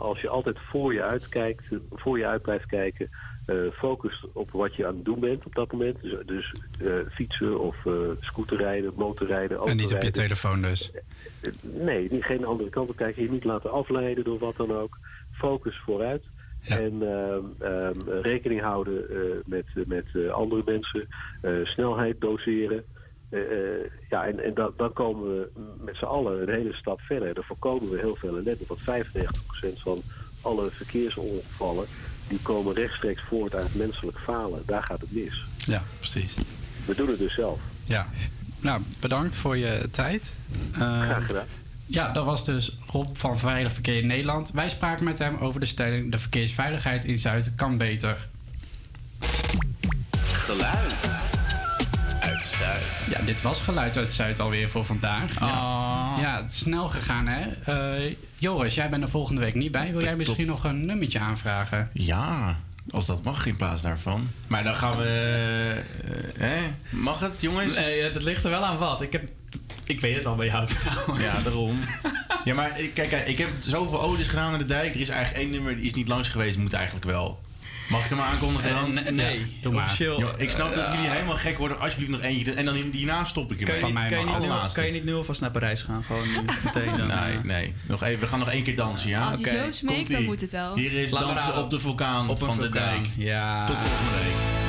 als je altijd voor je uitkijkt, voor je uit blijft kijken, Eh, focus op wat je aan het doen bent op dat moment. Dus, dus eh, fietsen of eh scooterrijden, motorrijden, En niet op je telefoon dus. Nee, niet, geen andere kant op kijken. Je niet laten afleiden door wat dan ook. Focus vooruit. En ehm, ehm, rekening houden met, met andere mensen. Snelheid doseren. Eh, eh, ja, en, en dan, dan komen we met z'n allen een hele stap verder. Dan voorkomen we heel veel ellende. Want 95% van alle verkeersongevallen... die komen rechtstreeks voort uit menselijk falen. Daar gaat het mis. Ja, precies. We doen het dus zelf. Ja. Nou, bedankt voor je tijd. Eh, Graag gedaan. Ja, dat was dus Rob van Veilig Verkeer in Nederland. Wij spraken met hem over de stelling... de verkeersveiligheid in Zuid kan beter. Geluid. Uit Zuid. Ja, dit was Geluid uit Zuid alweer voor vandaag. Ja, ja het is snel gegaan, hè? Eh, Joris, jij bent er volgende week niet bij. Wil jij misschien nog een nummertje aanvragen? Ja, als dat mag in plaats daarvan. Maar dan gaan we... eh, hè? Mag het, jongens? Nee, eh, dat ligt er wel aan wat. Ik, heb, ik weet het al bij jou trouwens. Ja, daarom. Ja, maar kijk, kijk, ik heb zoveel odes gedaan aan de dijk. Er is eigenlijk één nummer die is niet langs geweest. Moet eigenlijk wel. Mag ik hem aankondigen dan? Eh, nee, Ja, officieel, Joh, ik snap dat eh, jullie helemaal gek worden. Alsjeblieft nog eentje. En dan in- hierna stop ik hem. Kan je, niet, kan, je niet nu, Allerlaatste. kan je niet nu alvast naar Parijs gaan? Gewoon meteen dan. Nee, eh, nee. Nog even, we gaan nog één keer dansen, ja? Als Oké, zo smeekt, dan moet het wel. Hier is dansen op de vulkaan Op van de dijk. Ja. Tot volgende week.